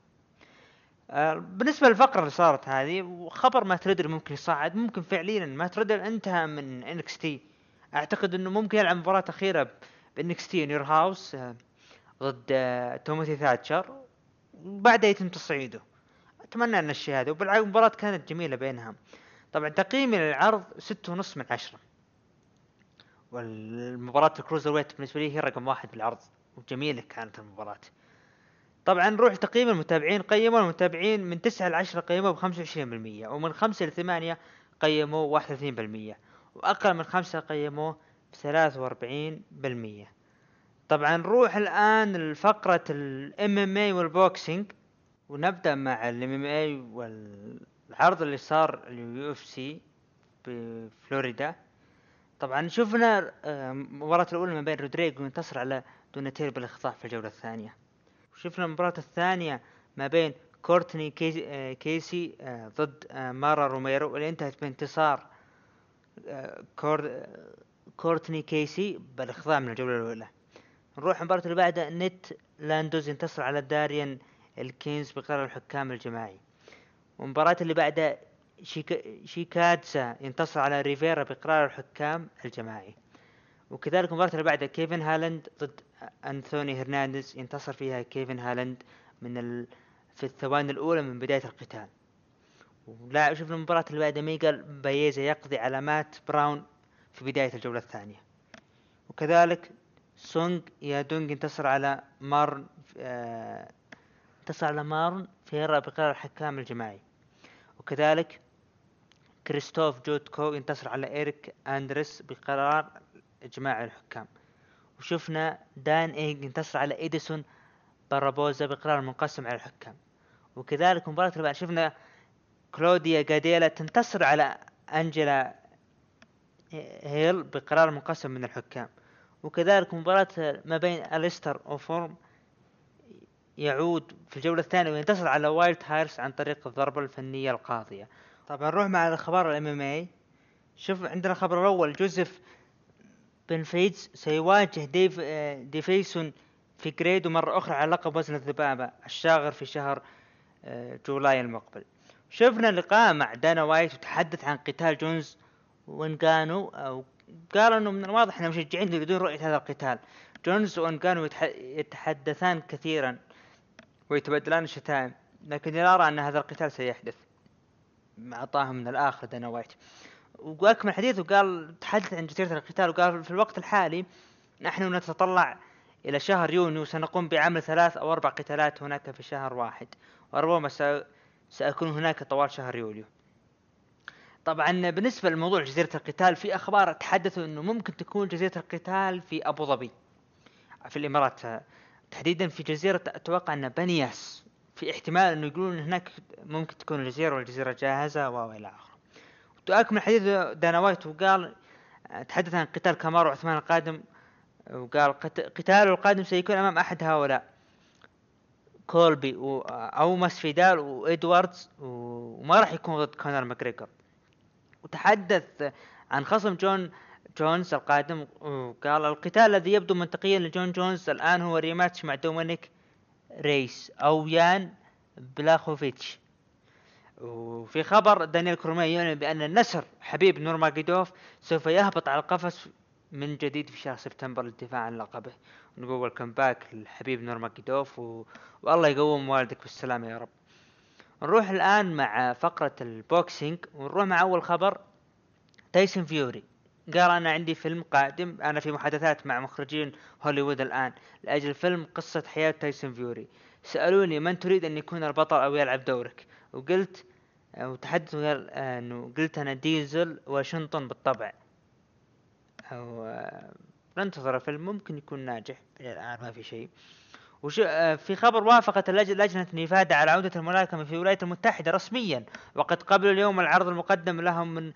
آه، بالنسبة للفقرة اللي صارت هذه خبر مات ريدل ممكن يصعد ممكن فعليا مات ريدل انتهى من NXT. أعتقد إنه ممكن يلعب مباراة أخيرة ب NXT In Your House آه، ضد آه، تيموثي ثاتشر وبعدها يتم تصعيده. أتمنى إن الشيء هذا وبالعكس المباراة كانت جميلة بينهم. طبعا تقييمي للعرض ستة ونص من عشرة. والمباراة ال cruiserweight بالنسبة لي هي رقم واحد بالعرض. وجميلة كانت المباراة. طبعا نروح تقييم المتابعين قيموا المتابعين من تسعة لعشرة قيموا بخمسة وعشرين بالمية ومن خمسة لثمانية قيموا واحد وثلاثين بالمية وأقل من خمسة قيموه بثلاثة وأربعين بالمية. طبعا نروح الآن لفقرة ال MMA وال boxing ونبدأ مع ال MMA والعرض اللي صار ال UFC بفلوريدا. طبعا شفنا آه، المباراة الأولى ما بين رودريجو ينتصر على دوناتيل بالإخضاع في الجولة الثانية. وشفنا المباراة الثانية ما بين كورتني كيسي, آه، كيسي آه، ضد مارا روميرو اللي انتهت بانتصار كور كورتني كيسي بالإخضاع من الجولة الأولى. نروح المباراة اللي بعدها. نيت لاندوير ينتصر على دارين الكينز بقرار الحكام الجماعي. والمباراة اللي بعدها جيغا شيكادزي ينتصر على ريفيرا بقرار الحكام الجماعي. وكذلك المباراة اللي بعدها كيفن هالاند ضد أنثوني هرنانديز ينتصر فيها كيفن هالاند من ال... في الثواني الأولى من بداية القتال. ولا شفنا المباراة اللي بعدها ميغال بايزا يقضي على مات براون في بداية الجولة الثانية. وكذلك سونغ يادونغ ينتصر على مارن آه انتصر على مارلون فيرا بقرار الحكام الجماعي. وكذلك كريستوف جوتكو ينتصر على إيريك أندرس بقرار إجماع الحكام. وشفنا دان إيج ينتصر على إيدسون باربوزا بقرار منقسم على الحكام. وكذلك مباراة اللي شفنا كلوديا جاديليا تنتصر على أنجلا هيل بقرار منقسم من الحكام. وكذلك مباراة ما بين أليستر أوفريم يعود في الجولة الثانية وينتصر على والت هاريس عن طريق الضربة الفنية القاضية. طبعا نروح مع الأخبار ال MMA شوف عندنا الخبر الأول جوزيف بينافيديز سيواجه ديف ديفيسون فيجيريدو مرة أخرى على لقب وزن الذبابة الشاغر في شهر آه، جولاي المقبل. شفنا لقاء مع دانا وايت وتحدث عن قتال جونز وانجانو أو قال إنه من الواضح ان مشجعين يريدون رؤية هذا القتال. جونز وانجانو يتحدثان كثيرا ويتبادلان الشتائم لكن يرى أن هذا القتال سيحدث. أعطاهم من الآخر دانا وايت. واكمل حديثه قال تحدث عن جزيرة القتال وقال في الوقت الحالي نحن نتطلع إلى شهر يونيو سنقوم بعمل ثلاث أو أربع قتالات هناك في شهر واحد. وربما سأكون هناك طوال شهر يوليو. طبعا بالنسبة لموضوع جزيرة القتال في أخبار تحدثوا إنه ممكن تكون جزيرة القتال في أبو ظبي. في الإمارات تحديدا في جزيرة أتوقع أن بنياس في احتمال إنه يقولون هناك ممكن تكون الجزيرة والجزيرة جاهزة والى آخره. تؤكد حديث دانا وايت وقال تحدث عن قتال كامارو عثمان القادم وقال قتاله القادم سيكون أمام أحد هؤلاء. كولبي أو ماسفيدال وادواردز وما راح يكون ضد كونر ماكريجر وتحدث عن خصم جون جونز القادم وقال القتال الذي يبدو منطقيا لجون جونز الآن هو rematch مع دومينيك رييس أو يان بلاخوفيتش. وفي خبر دانيال كورمييه يعلن بأن النسر حبيب نورماجيدوف سوف يهبط على القفص من جديد في شهر سبتمبر للدفاع عن لقبه. نقول welcome back للحبيب نورماجيدوف و... والله يقوم والدك بالسلامة يا رب. نروح الآن مع فقرة ال boxing ونروح مع أول خبر. تايسون فيوري قال أنا عندي فيلم قادم أنا في محادثات مع مخرجين هوليوود الآن. لأجل فيلم قصة حياة تايسون فيوري. سألوني من تريد أن يكون البطل أو يلعب دورك؟ وقلت وتحدث وقال إنه قلت أنا دينزل واشنطن بالطبع. أو ننتظر الفيلم ممكن يكون ناجح. إلى الآن ما في شيء. وش في خبر وافقت لجنة نيفادا على عودة الملاكمة في الولايات المتحدة رسميا. وقد قبلوا اليوم العرض المقدم لهم من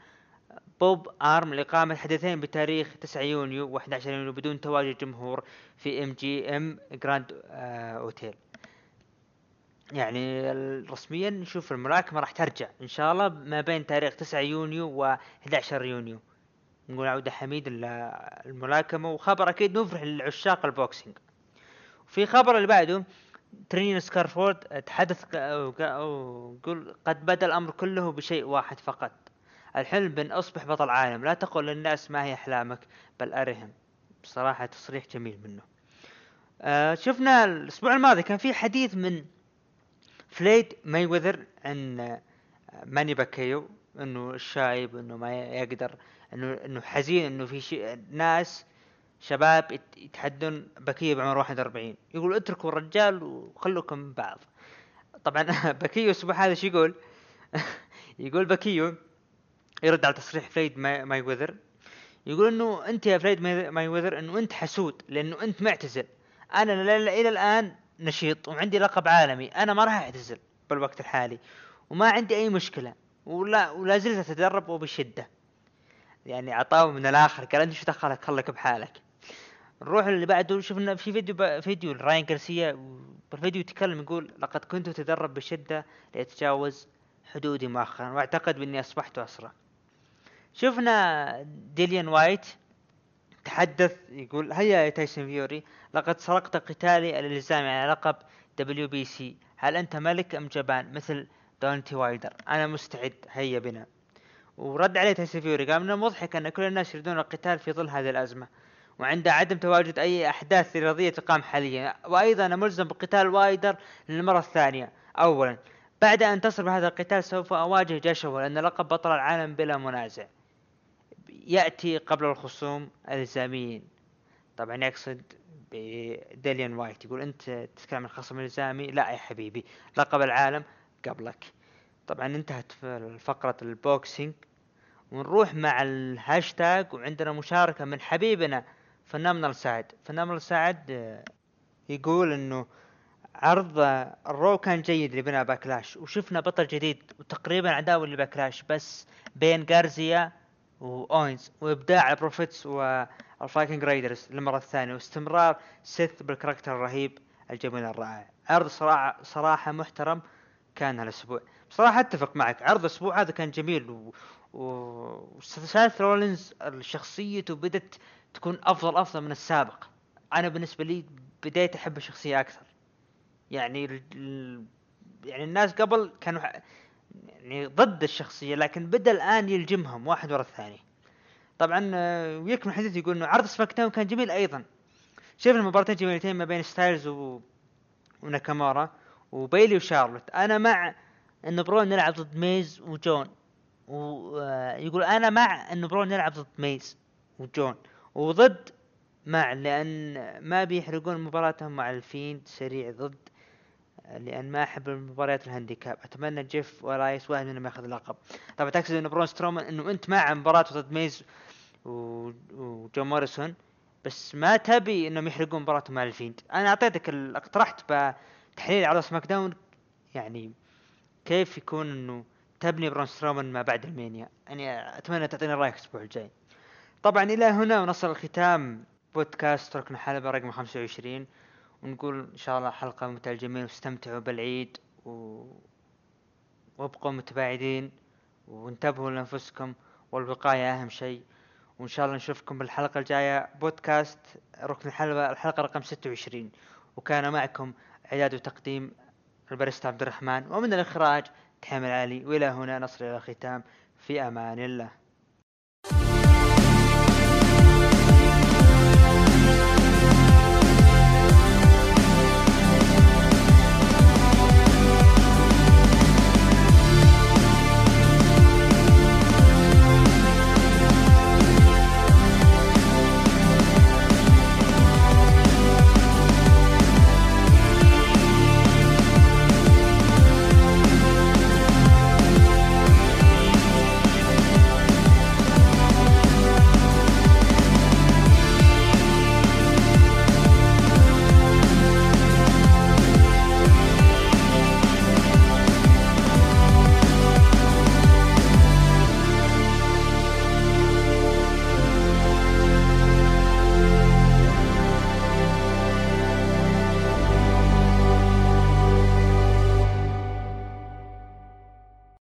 بوب أرم لإقامة حدثين بتاريخ 9 يونيو و11 يونيو بدون تواجد جمهور في MGM Grand أوتيل. يعني رسميا نشوف الملاكمة راح ترجع إن شاء الله ما بين تاريخ 9 يونيو و 11 يونيو. نقول عودة حميد للملاكمة وخبر أكيد مفرح لعشاق ال boxing. في خبر اللي بعده تيرنس كراوفورد تحدث ق- أو ق- أو قل قد بدأ الأمر كله بشيء واحد فقط. الحلم بأن أصبح بطل عالم. لا تقل للناس ما هي أحلامك بل أرهم. بصراحة تصريح جميل منه. آه شفنا الأسبوع الماضي كان في حديث من فلويد مايويذر عن ماني باكيو إنه الشايب إنه ما يقدر إنه إنه حزين إنه في شيء ناس شباب يت- يتحدون باكيو بعمر 41 يقول اتركوا الرجال وخلوكم بعض. طبعا باكيو الأسبوع هذا شو يقول؟ يقول باكيو يرد على تصريح فلويد مايويذر يقول إنه أنت يا فلويد مايويذر إنه أنت حسود لأنه أنت معتزل. أنا إلى الآن نشيط وعندي لقب عالمي أنا ما راح أعتزل بالوقت الحالي وما عندي أي مشكلة ولا ولا زلت أتدرب وبشدة. يعني عطاه من الآخر قال أنت شو دخلك؟ خلك بحالك. نروح اللي بعده شفنا في فيديو. فيديو لراين جارسيا بالفيديو يتكلم يقول لقد كنت أتدرب بشدة لأتجاوز حدودي مؤخرا وأعتقد بأني أصبحت أسرع. شفنا ديليان وايت تحدث يقول هيا يا تايسون فيوري لقد سرقت قتالي الالزامي على لقب WBC هل أنت ملك أم جبان؟ مثل ديونتاي وايلدر. أنا مستعد. هيا بنا. ورد عليه تايسون فيوري قال من المضحك أن كل الناس يريدون القتال في ظل هذه الأزمة. وعند عدم تواجد أي أحداث رياضيه تقام حاليا. وأيضا أنا ملزم بقتال وايلدر للمرة الثانية. اولا بعد أن أنتصر بهذا القتال سوف أواجه جوشوا لأن لقب بطل العالم بلا منازع. يأتي قبل الخصوم الإلزاميين. طبعا يقصد بديليان وايت يقول أنت تتكلم عن الخصم الالزامي لا يا حبيبي لقب العالم قبلك. طبعا انتهت فقرة ال boxing. ونروح مع الهاشتاج وعندنا مشاركة من حبيبنا فنان سعد. فنان سعد آه، يقول إنه عرض ال Raw كان جيد لبناء Backlash. وشفنا بطل جديد وتقريبا عداوة ل Backlash بس بين جارزا واوينز وإبداع ال Profits وال Viking Raiders للمرة الثانية واستمرار سيث بال character الرهيب الجميل الرائع. عرض صراحة صراحة محترم كان هالأسبوع. بصراحة أتفق معك عرض الأسبوع هذا كان جميل و... و... رولينز شخصيته بدت تكون أفضل أفضل من السابق. أنا بالنسبة لي بديت أحب الشخصية أكثر. يعني ال... يعني الناس قبل كانوا يعني ضد الشخصية لكن بدأ الآن يلجمهم واحد ورا الثاني. طبعا آه، ويكمل الحديث يقول إنه عرض SmackDown كان جميل أيضا. شفنا مباراتين جميلتين ما بين ستايلز و... وناكامورا وبيلي وشارلوت. أنا مع إن برون يلعب ضد ميز وجون. ويقول أنا مع إن برون يلعب ضد ميز وجون. وضد مع لأن ما بيحرقون مباراتهم مع ال Fiend سريع ضد لأن ما أحب المباريات ال handicap. أتمنى جيف ورايس واحد منهم ياخذ اللقب. طبعا تقصد انه برون سترومان إنه أنت مع مباراته ضد ميز و- وجون موريسون بس ما تبي إنهم يحرقون مباراتهم مع ال Fiend. أنا أعطيتك اقترحت بتحليل على SmackDown يعني كيف يكون إنه تبني برون سترومان ما بعد المانيا. يعني أتمنى تعطيني رأيك الأسبوع الجاي. طبعا إلى هنا ونصل الختام بودكاست ركن حلبة رقم 25 ونقول إن شاء الله حلقة ممتعة الجميع واستمتعوا بالعيد و... وابقوا متباعدين وانتبهوا لأنفسكم والوقاية أهم شيء. وإن شاء الله نشوفكم بالحلقة الجاية. بودكاست ركن الحلبة الحلقة رقم 26 وكان معكم اعداد وتقديم الباريستا عبد الرحمن. ومن الإخراج تحمل علي. وإلى هنا نصل إلى الختام في أمان الله.